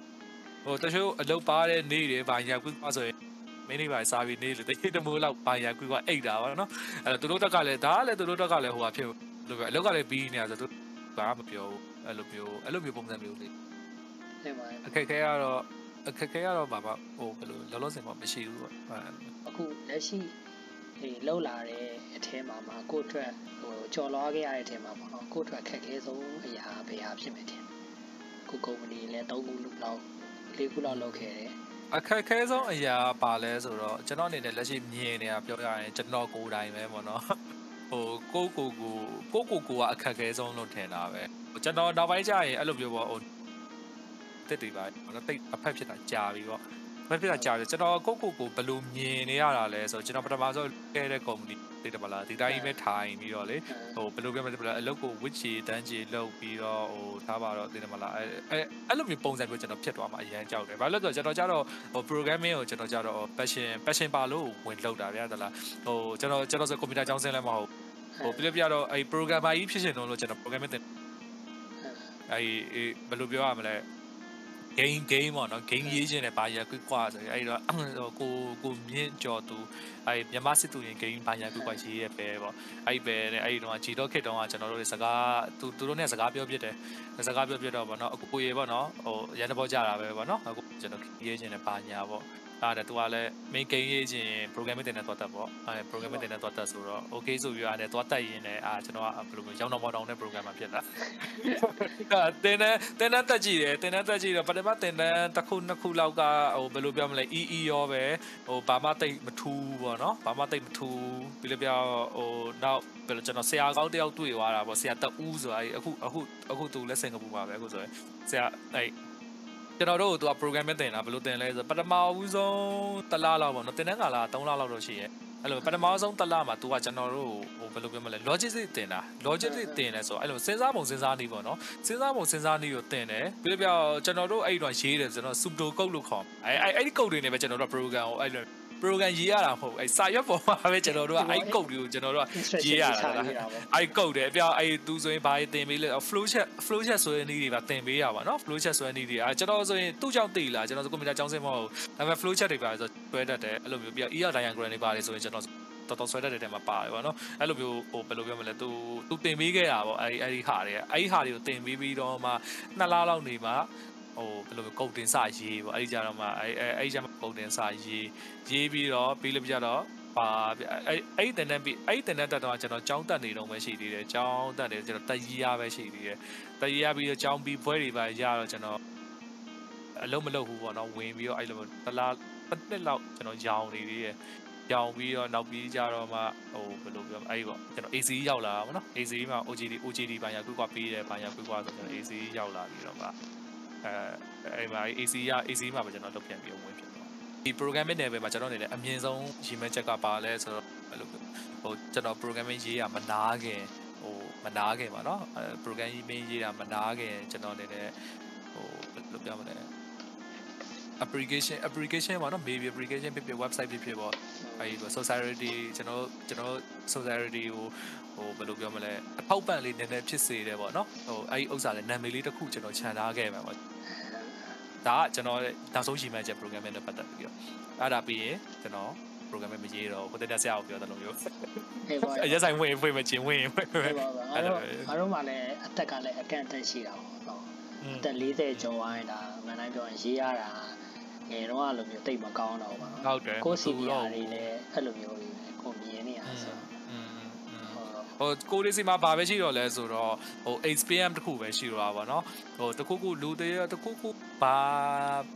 ဟိုတချို့အလုပ်ပါတဲ့နေ့တွေဘာညာကွင်းဆိုရင်မင်းလေးပါစားပြီးနေလေတချို့တမိုးလောက်ဘာညာကွင်းကအိတ်တာပါနော်အဲ့တော့သူတို့တက်ကလည်းဒါကလည်းသူတို့တက်ကလည်းဟိုဟာဖြစ်လို့ပဲအလုပ်ကလည်းပြီးနေတာဆိုသူဘာမှမပြောဘူးအဲ့လိုမျိုးအဲ့လိုမျိုးပုံစံမျိုးလေးအခက်ခဲကတော့အခက်ခဲကတော့ဘာမှဟိုဘယ်လိုလောလောဆယ်မှမရှိဘူးပေါ့အခုလက်ရှိ ဒီလောက်လာတဲ့အထဲမှာမှာကိုယ့်အတွက်ဟိုကြော်လွားခဲ့ရတဲ့အထဲမှာပေါ့နော်ကိုယ့်အတွက်ခက်ခဲဆုံးအရာဘယ်ဟာဖြစ်မယ်တင်ကိုကုမ္ပဏီလည်း၃ခုလောက်၄ခုလောက်လုပ်ခဲ့တယ်အခက်ခဲဆုံးအရာပါလဲဆိုတော့ကျွန်တော်အနေနဲ့လက်ရှိမြင်နေတာပြောရရင်ကျွန်တော်ကိုယ်တိုင်ပဲပေါ့နော်ဟိုကိုကိုကိုကိုကိုကိုကအခက်ခဲဆုံးလို့ထင်တာပဲကျွန်တော်နောက်ပိုင်းကျရင်အဲ့လိုပြောပေါ့ဟိုတက်တွေပါတော့တိတ်အဖက်ဖြစ်တာကြာပြီပေါ့ မဖြစ်တာကြာတယ်ကျွန်တော်ကိုကိုကိုဘယ်လိုမြင်နေရတာလဲဆိုတော့ကျွန်တော်ပထမဆုံးခဲ့တဲ့ company သိတယ်မလားဒီတိုင်းပဲထိုင်ပြီးတော့လေဟိုဘယ်လိုပြောမလဲအလုပ်ကိုဝစ်ချီတန်းချီလုပ်ပြီးတော့ဟိုထားပါတော့သိတယ်မလားအဲအဲ့လိုမျိုးပုံစံမျိုးကျွန်တော်ဖြစ်သွားမှာအရန်ကြောက်တယ်ဘာလို့လဲဆိုတော့ကျွန်တော်ကြတော့ဟို programming ကိုကျွန်တော်ကြတော့ passion passion ပါလို့ဝင်လုပ်တာဗျာတလားဟိုကျွန်တော်ကျွန်တော်ဆိုကွန်ပျူတာကျောင်းဆင်းလည်းမဟုတ်ဟိုပြပြတော့အဲ programmer ကြီးဖြစ်ရှင်တော့လို့ကျွန်တော် programming တင်အဲဘယ်လိုပြောရမလဲ game game ပေါ့နော် game ရေးခြင်းနဲ့ဘာရကွကွာဆိုရင်အဲ့တော့ကိုကိုမြင့်ကြော်သူအဲ့မြန်မာစစ်သူရင် game ဘာရကွကွာရေးရပဲပေါ့အဲ့ပဲနဲ့အဲ့ဒီတော့ဂျီတော့ခစ်တော့ကကျွန်တော်တို့စကားသူသူတို့နဲ့စကားပြောပြတယ်စကားပြောပြတော့ပေါ့နော်အကိုရေပေါ့နော်ဟိုရန်တဘောကြတာပဲပေါ့နော်အခုကျွန်တော်ရေးခြင်းနဲ့ဘာညာပေါ့ အဲ့ဒါသူကလည်း main game ရေးခြင်း programming တင်တဲ့သွားတက်ပေါ့အဲ့ programming တင်တဲ့သွားတက်ဆိုတော့ okay ဆိုပြီးအဲ့သွားတက်ရင်းနဲ့အာကျွန်တော်ကဘယ်လိုမျိုးရောင်းတော့မောင်းတောင်းတဲ့ programmer ဖြစ်လာအဲ့တင်တဲ့တင်တဲ့တက်ကြည့်တယ်တင်တဲ့တက်ကြည့်တော့ပထမတင်တဲ့တစ်ခုနှစ်ခုလောက်ကဟိုဘယ်လိုပြောမလဲ EE ရောပဲဟိုဘာမှတိတ်မထူးပေါ့နော်ဘာမှတိတ်မထူးပြီးလို့ပြောဟိုနောက်ဘယ်လိုကျွန်တော်ဆရာကောင်းတယောက်တွေ့သွားတာပေါ့ဆရာတအူးဆိုတာအခုအခုအခုသူလက်စင်ကပူပါပဲအခုဆိုရင်ဆရာအဲ့ ကျွန်တော်တို့ကသူက programming တင်တာဘယ်လိုတင်လဲဆိုပထမဦးဆုံးတစ်လလောက်ပေါ့နော်တင်တဲ့ကလာ3လလောက်တော့ရှိရဲ့အဲ့လိုပထမဆုံးတစ်လမှာ तू ကကျွန်တော်တို့ဟိုဘယ်လိုပြောမလဲ logic တင်တာ logic တင်လဲဆိုအဲ့လိုစဉ်းစားပုံစဉ်းစားနည်းပေါ့နော်စဉ်းစားပုံစဉ်းစားနည်းကိုတင်တယ်ပြီးတော့ပြောကျွန်တော်တို့အဲ့တော့ရေးတယ်ကျွန်တော် pseudo code လို့ခေါ်အဲ့အဲ့အဲ့ဒီ code တွေနဲ့ပဲကျွန်တော်တို့ program ကိုအဲ့လို program ရေးရတာမဟုတ်အဲ့စာရွက်ပေါ်မှာပဲကျွန်တော်တို့ကအဲ့ code တွေကိုကျွန်တော်တို့ကရေးရတာအဲ့ code တွေအပြောအဲ့သူဆိုရင်ဘာရေးတင်ပေးလဲ flow chat flow chat ဆိုတဲ့နည်းတွေပါတင်ပေးရပါနော် flow chat ဆိုတဲ့နည်းတွေအဲ့ကျွန်တော်ဆိုရင်သူ့ကြောင့်သိလားကျွန်တော်ဆိုကွန်ပျူတာကျောင်းစင်းမဟုတ်ဒါပေမဲ့ flow chat တွေပါဆိုတွဲတတ်တယ်အဲ့လိုမျိုးပြီးတော့ ER diagram တွေပါတယ်ဆိုရင်ကျွန်တော်တော်တော်ဆွဲတတ်တဲ့တဲမှာပါတယ်ဗောနော်အဲ့လိုမျိုးဟိုဘယ်လိုပြောမလဲသူသူတင်ပေးခဲ့တာဗောအဲ့ဒီအဲ့ဒီဟာတွေအဲ့ဒီဟာတွေကိုတင်ပေးပြီးတော့မှနှစ်လလောက်နေမှာ ဟိုဘယ်လိုကုတ်တင်စရေးပေါ့အဲ့ဒီကြတော့မှအဲ့အဲ့အဲ့ကြမှာကုတ်တင်စရေးရေးပြီးတော့ပြီးလို့ပြတော့ပါအဲ့အဲ့တန်တန်ပြီးအဲ့တန်တန်တက်တော့ကျွန်တော်ကြောင်းတက်နေတော့ပဲရှိသေးတယ်ကြောင်းတက်နေကျွန်တော်တက်ကြီးရပဲရှိသေးတယ်တက်ကြီးရပြီးတော့ကြောင်းပြီးဘွဲတွေပါရတော့ကျွန်တော်အလုံးမလုံးဘူးပေါ့နော်ဝင်ပြီးတော့အဲ့လိုတလားတစ်နှစ်လောက်ကျွန်တော်ရောင်နေသေးတယ်ကြောင်ပြီးတော့နောက်ပြီးကြတော့မှဟိုဘယ်လိုပြောမလဲအဲ့ဒီပေါ့ကျွန်တော် AC ရောက်လာတာပေါ့နော် AC မှာ OGD OGD ဘာညာကွကွပေးတယ်ဘာညာကွကွဆိုကျွန်တော် AC ရောက်လာပြီးတော့မှ အဲအဲ့မှာ AC ရ AC မှာပဲကျွန်တော်လုပ်ပြန်ပြီးဝင်ဖြစ်သွားဒီ programming level မှာကျွန်တော်နေတဲ့အမြင့်ဆုံးရည်မှန်းချက်ကပါလဲဆိုတော့အဲ့လိုဟိုကျွန်တော် programming ရေးရမနာခင်ဟိုမနာခင်ပါเนาะ programming ရေးတာမနာခင်ကျွန်တော်နေတဲ့ဟိုဘယ်လိုပြောမလဲ application application ပေါ့နော် maybe application ဖြစ်ဖြစ် website ဖြစ်ဖြစ်ပေါ့အဲဒီ society ကျွန်တော်ကျွန်တော် society ကိုဟိုဘယ်လိုပြောမလဲအထောက်ပံ့လေးနည်းနည်းဖြစ်စေတယ်ပေါ့နော်ဟိုအဲဒီဥစ္စာလေးနာမည်လေးတစ်ခုကျွန်တော်ခြံထားခဲ့မှာပေါ့ ဒါကကျွန်တော်နောက်ဆုံးရှိမှချက် programming နဲ့ပတ်သက်ပြီးတော့အဲ့ဒါပြီးရင်ကျွန်တော် programming မရေးတော့ဟိုတက်တက်ဆရာကိုပြောတယ်လို့မျိုးအေးပါအရက်ဆိုင်ဝင်ဖွင့်မချင်းဝင်ဖွင့်အေးပါပါအဲ့တော့အားလုံးကလည်းအသက်ကလည်းအကန့်အသတ်ရှိတာပေါ့နော်အသက်40ကျော်သွားရင်ဒါမှန်တိုင်းပြောရင်ရေးရတာငယ်တော့အဲ့လိုမျိုးတိတ်မကောင်းတော့ပါနော်ဟုတ်တယ်ကိုယ်စီနီယာတွေလည်းအဲ့လိုမျိုးတွေပဲကိုမြင်နေရဆိုอืม ဟိုကိုလေးစီမှာဘာပဲရှိတော့လဲဆိုတော့ဟို HPM တခုပဲရှိတော့တာပေါ့နော်ဟိုတခုခုလူသေးတခုခုဘာ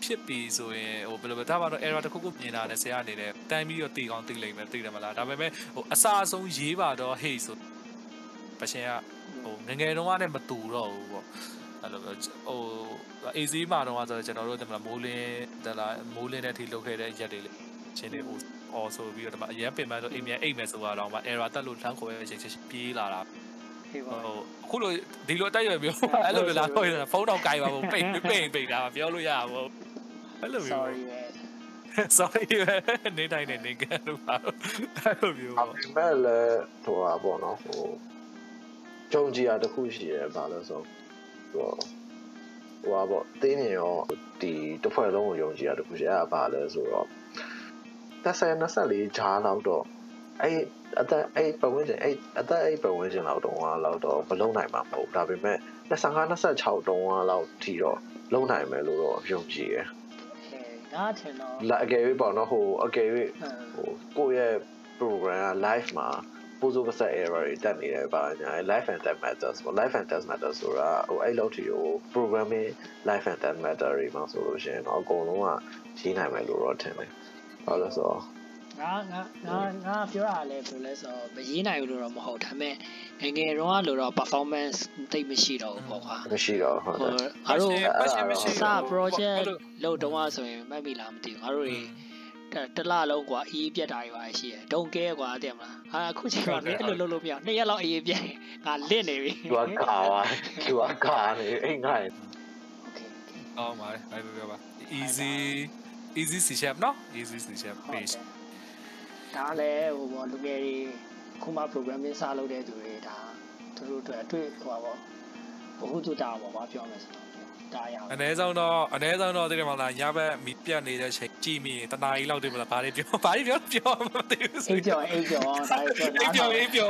ဖြစ်ပြီဆိုရင်ဟိုဘယ်လိုပဲဒါမှတော့ error တခုခုမြင်တာနဲ့ဆရာအနေနဲ့တန်းပြီးတော့တည်ကောင်းတည်လိမ့်မယ်တည်တယ်မလားဒါပေမဲ့ဟိုအစာအဆုံးရေးပါတော့ hey ဆိုပရှင်ကဟိုငငယ်တုန်းကလည်းမတူတော့ဘူးပေါ့အဲ့လိုဟိုအေးစီးမှာတော့ဆိုတော့ကျွန်တော်တို့ဒီမှာမိုးလင်းဒါလားမိုးလင်းတဲ့ထိလုပ်ခဲ့တဲ့ရက်တွေလေး ချင်းတွေဟိုအော်ဆိုပြီးတော့ဒီမှာအရင်ပင်မဆိုအိမ်မြန်အိမ်မယ်ဆိုတာတော့မှ error တက်လို့လှမ်းခေါ်ရချိန်ချင်းပြေးလာတာဒီပါဟိုအခုလိုဒီလိုတက်ရွယ်ပြောအဲ့လိုလာတော့ဖုန်းတော့ကြိုင်ပါဘူးပိတ်ပိတ်ပိတ်တာပြောလို့ရပါဘူးအဲ့လိုမျိုး sorry ပဲ sorry နေတိုင်းနေနေကန်လို့ပါအဲ့လိုမျိုးအပေါ့ပြင်မဲ့လည်းဟိုပါပေါ့နော်ဟိုကြုံကြည်ရတစ်ခုရှိရဲဘာလို့ဆိုဟိုဟိုပါပေါ့တင်းနေရောဒီတစ်ဖွဲ့လုံးကိုယုံကြည်ရတစ်ခုရှိအဲ့ဒါဘာလဲဆိုတော့ 30 24ဂျားလောက်တော့အဲ့အသက်အဲ့ပတ်ဝန်းကျင်အဲ့အသက်အဲ့ပတ်ဝန်းကျင်လောက်တော့လောက်တော့မလုံနိုင်မှာမဟုတ်ဒါပေမဲ့25 26တုံးလောက်ထိတော့လုံနိုင်မယ်လို့တော့ယုံကြည်ရအဲငါထင်တော့လာအကယ်၍ပေါ့နော်ဟိုအကယ်၍ဟိုဟိုကိုယ့်ရဲ့ program က live မှာပို့စိုးပဆက် error တွေတက်နေတယ်ပါညာ live and test matters ပေါ့ live and test matters ဆိုတာဟိုအဲ့လောက်ထိကို programming live and test matter တွေမှာဆိုလို့ရှိရင်တော့အကုန်လုံးကကြီးနိုင်မယ်လို့တော့ထင်တယ် ဟုတ်လို့ဆိုတော့ငါငါငါငါပြောတာလဲဘယ်လိုလဲဆိုတော့မရေးနိုင်ဘူးလို့တော့မဟုတ်ဒါပေမဲ့ငယ်ငယ်တော့လို့တော့ performance တိတ်မရှိတော့ဘူးပေါ့ကွာမရှိတော့ဟုတ်ဟိုတယ်ငါတို့မရှိမရှိစ project လို့တော့ဆိုရင်မှတ်မိလားမသိဘူးငါတို့တွေတလလုံးကွာအေးပြတ်တာတွေပါရှိတယ်ဒုံကဲကွာတဲ့မလားဟာအခုချိန်မှာလည်းအဲ့လိုလုပ်လို့မရနှစ်ရက်လောက်အေးပြတ်ငါလစ်နေပြီသူကကာပါသူကကာနေအိမ်ငါ့ okay ကောင်းပါလေဘယ်လိုပြောပါ easy easy C shape နော် easy C shape page ဒါလည်းဟိုဘောလူငယ်တွေခုမှ programming စလုပ်တဲ့သူတွေဒါသူတို့အတွက်အတွေ့ဟိုပါဘောဘဟုတုတာပေါ့ဗာပြောမယ်ဆိုတော့ဒါရအောင်အနည်းဆုံးတော့အနည်းဆုံးတော့သိတယ်မလားညဘက်မီးပြတ်နေတဲ့ချိန်ကြည့်မိရင်တနားကြီးလောက်တည်းမလားဘာတွေပြောဘာတွေပြောပြောမသိဘူးအိတ်ကြော်အိတ်ကြော်ဒါပြောအိပ်ပြောအိပ်ပြော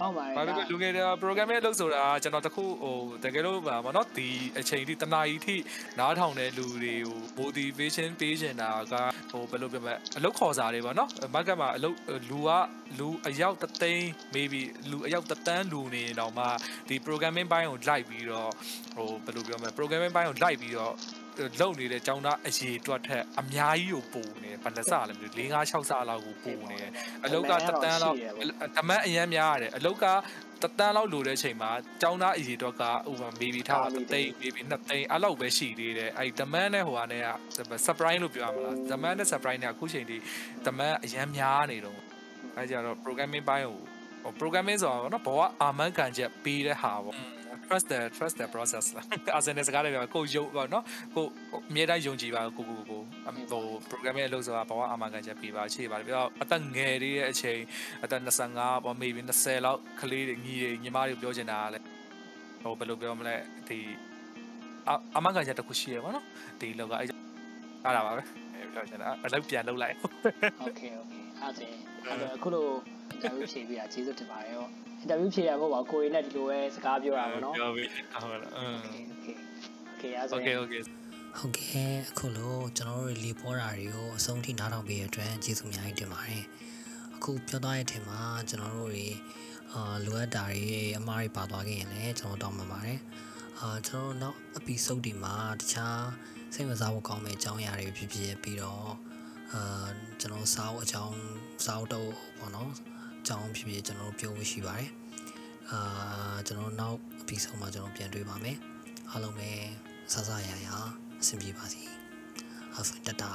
ကောင်းပါရဲ့ဘာဖြစ်လို့လူငယ်တွေ programming လုပ်ဆိုတာကျွန်တော်တခုဟိုတကယ်လို့ပါမနော်ဒီအချိန်ထိတနားကြီးထိနားထောင်တဲ့လူတွေကို motivation ပေးချင်တာကဟိုဘယ်လိုပြောမလဲအလုပ်ခေါ်စာတွေပါနော် market မှာအလုပ်လူကလူအယောက်တသိန်း maybe လူအယောက်တသန်းလူနေတော့မှဒီ programming ဘိုင်းကိုလိုက်ပြီးတော့ဟိုဘယ်လိုပြောမလဲ programming ဘိုင်းကိုလိုက်ပြီးတော့ လုံနေတဲ့ចောင်းသားအရေးတွက်ထက်အများကြီးကိုပုံနေဘယ်လက်စလဲမသိဘူး၄၅6ဆလောက်ကိုပုံနေအလုတ်ကတသန်းလောက်တမန်အရန်များရတယ်အလုတ်ကတတန်းလောက်လိုတဲ့အချိန်မှာចောင်းသားအရေးတော့ကဥပမာ maybe ထားတသိန်း maybe နှစ်သိန်းအဲ့လောက်ပဲရှိသေးတယ်အဲ့တမန်နဲ့ဟိုဟာနဲ့က surprise လို့ပြောရမလားတမန်နဲ့ surprise နဲ့အခုချိန်ထိတမန်အရန်များနေတော့အဲ့ကြတော့ programming ဘိုင်းကိုဟို programming ဆိုတော့နော်ဘောကအာမန်ကန်ချက်ပေးတဲ့ဟာပေါ့ trust the trust the process အစနေစကားတွေပြောကိုယုံပေါ့နော်ကိုအမြဲတမ်းယုံကြည်ပါကိုကိုကိုကိုဟို programming အလုပ်ဆိုတာဘောကအာမန်ကန်ချက်ပေးပါအခြေပါပြီးတော့အသက်ငယ်လေးရဲ့အချိန်အသက်25ပေါ့ maybe 20လောက်ကလေးတွေညီတွေညီမတွေပြောချင်တာကလည်းဟိုဘယ်လိုပြောမလဲဒီအာမန်ကန်ချက်တစ်ခုရှိရပါတော့ဒီလောက်ကအဲ့အဲ့ဒါပါပဲပြောချင်တာအလုပ်ပြန်လုပ်လိုက် okay okay အဲ့ဒါအဲ့ဒါ အခုလို interview ဖြေပြီးတာကျေးဇူးတင်ပါတယ်ဟော interview ဖြေရဖို့ပါကိုရင်နဲ့ဒီလိုပဲစကားပြောတာပေါ့နော်ပြောပြီးဟုတ်လားအင်း okay okay အဲ့ဒါ okay okay ဟုတ်ကဲ့အခုလို့ကျွန်တော်တို့လေပေါ်တာတွေကိုအဆုံးထိနားထောင်ပေးရတဲ့အတွက်ကျေးဇူးအများကြီးတင်ပါတယ်အခုပြောသွားတဲ့အထင်မှာကျွန်တော်တို့တွေအာလိုအပ်တာတွေအမှားတွေပါသွားခဲ့ရင်လည်းကျွန်တော်တောင်းပန်ပါတယ်အာကျွန်တော်တို့နောက် episode ဒီမှာတခြားစိတ်ဝင်စားဖို့ကောင်းမယ့်အကြောင်းအရာတွေဖြစ်ဖြစ်ပြီးတော့အာကျွန်တော်စာအုပ်အကြောင်းစာအုပ်တော့ပေါ့နော်အ ကြောင်းဖြစ်ဖြစ်ကျွန်တော်တို့ပြောဖို့ရှိပါတယ်အာကျွန်တော်နောက် episode မှာကျွန်တော်ပြန်တွေ့ပါမယ်အားလုံးပဲဆဆရရအဆင်ပြေပါစေအဲ့ဆိုတတာ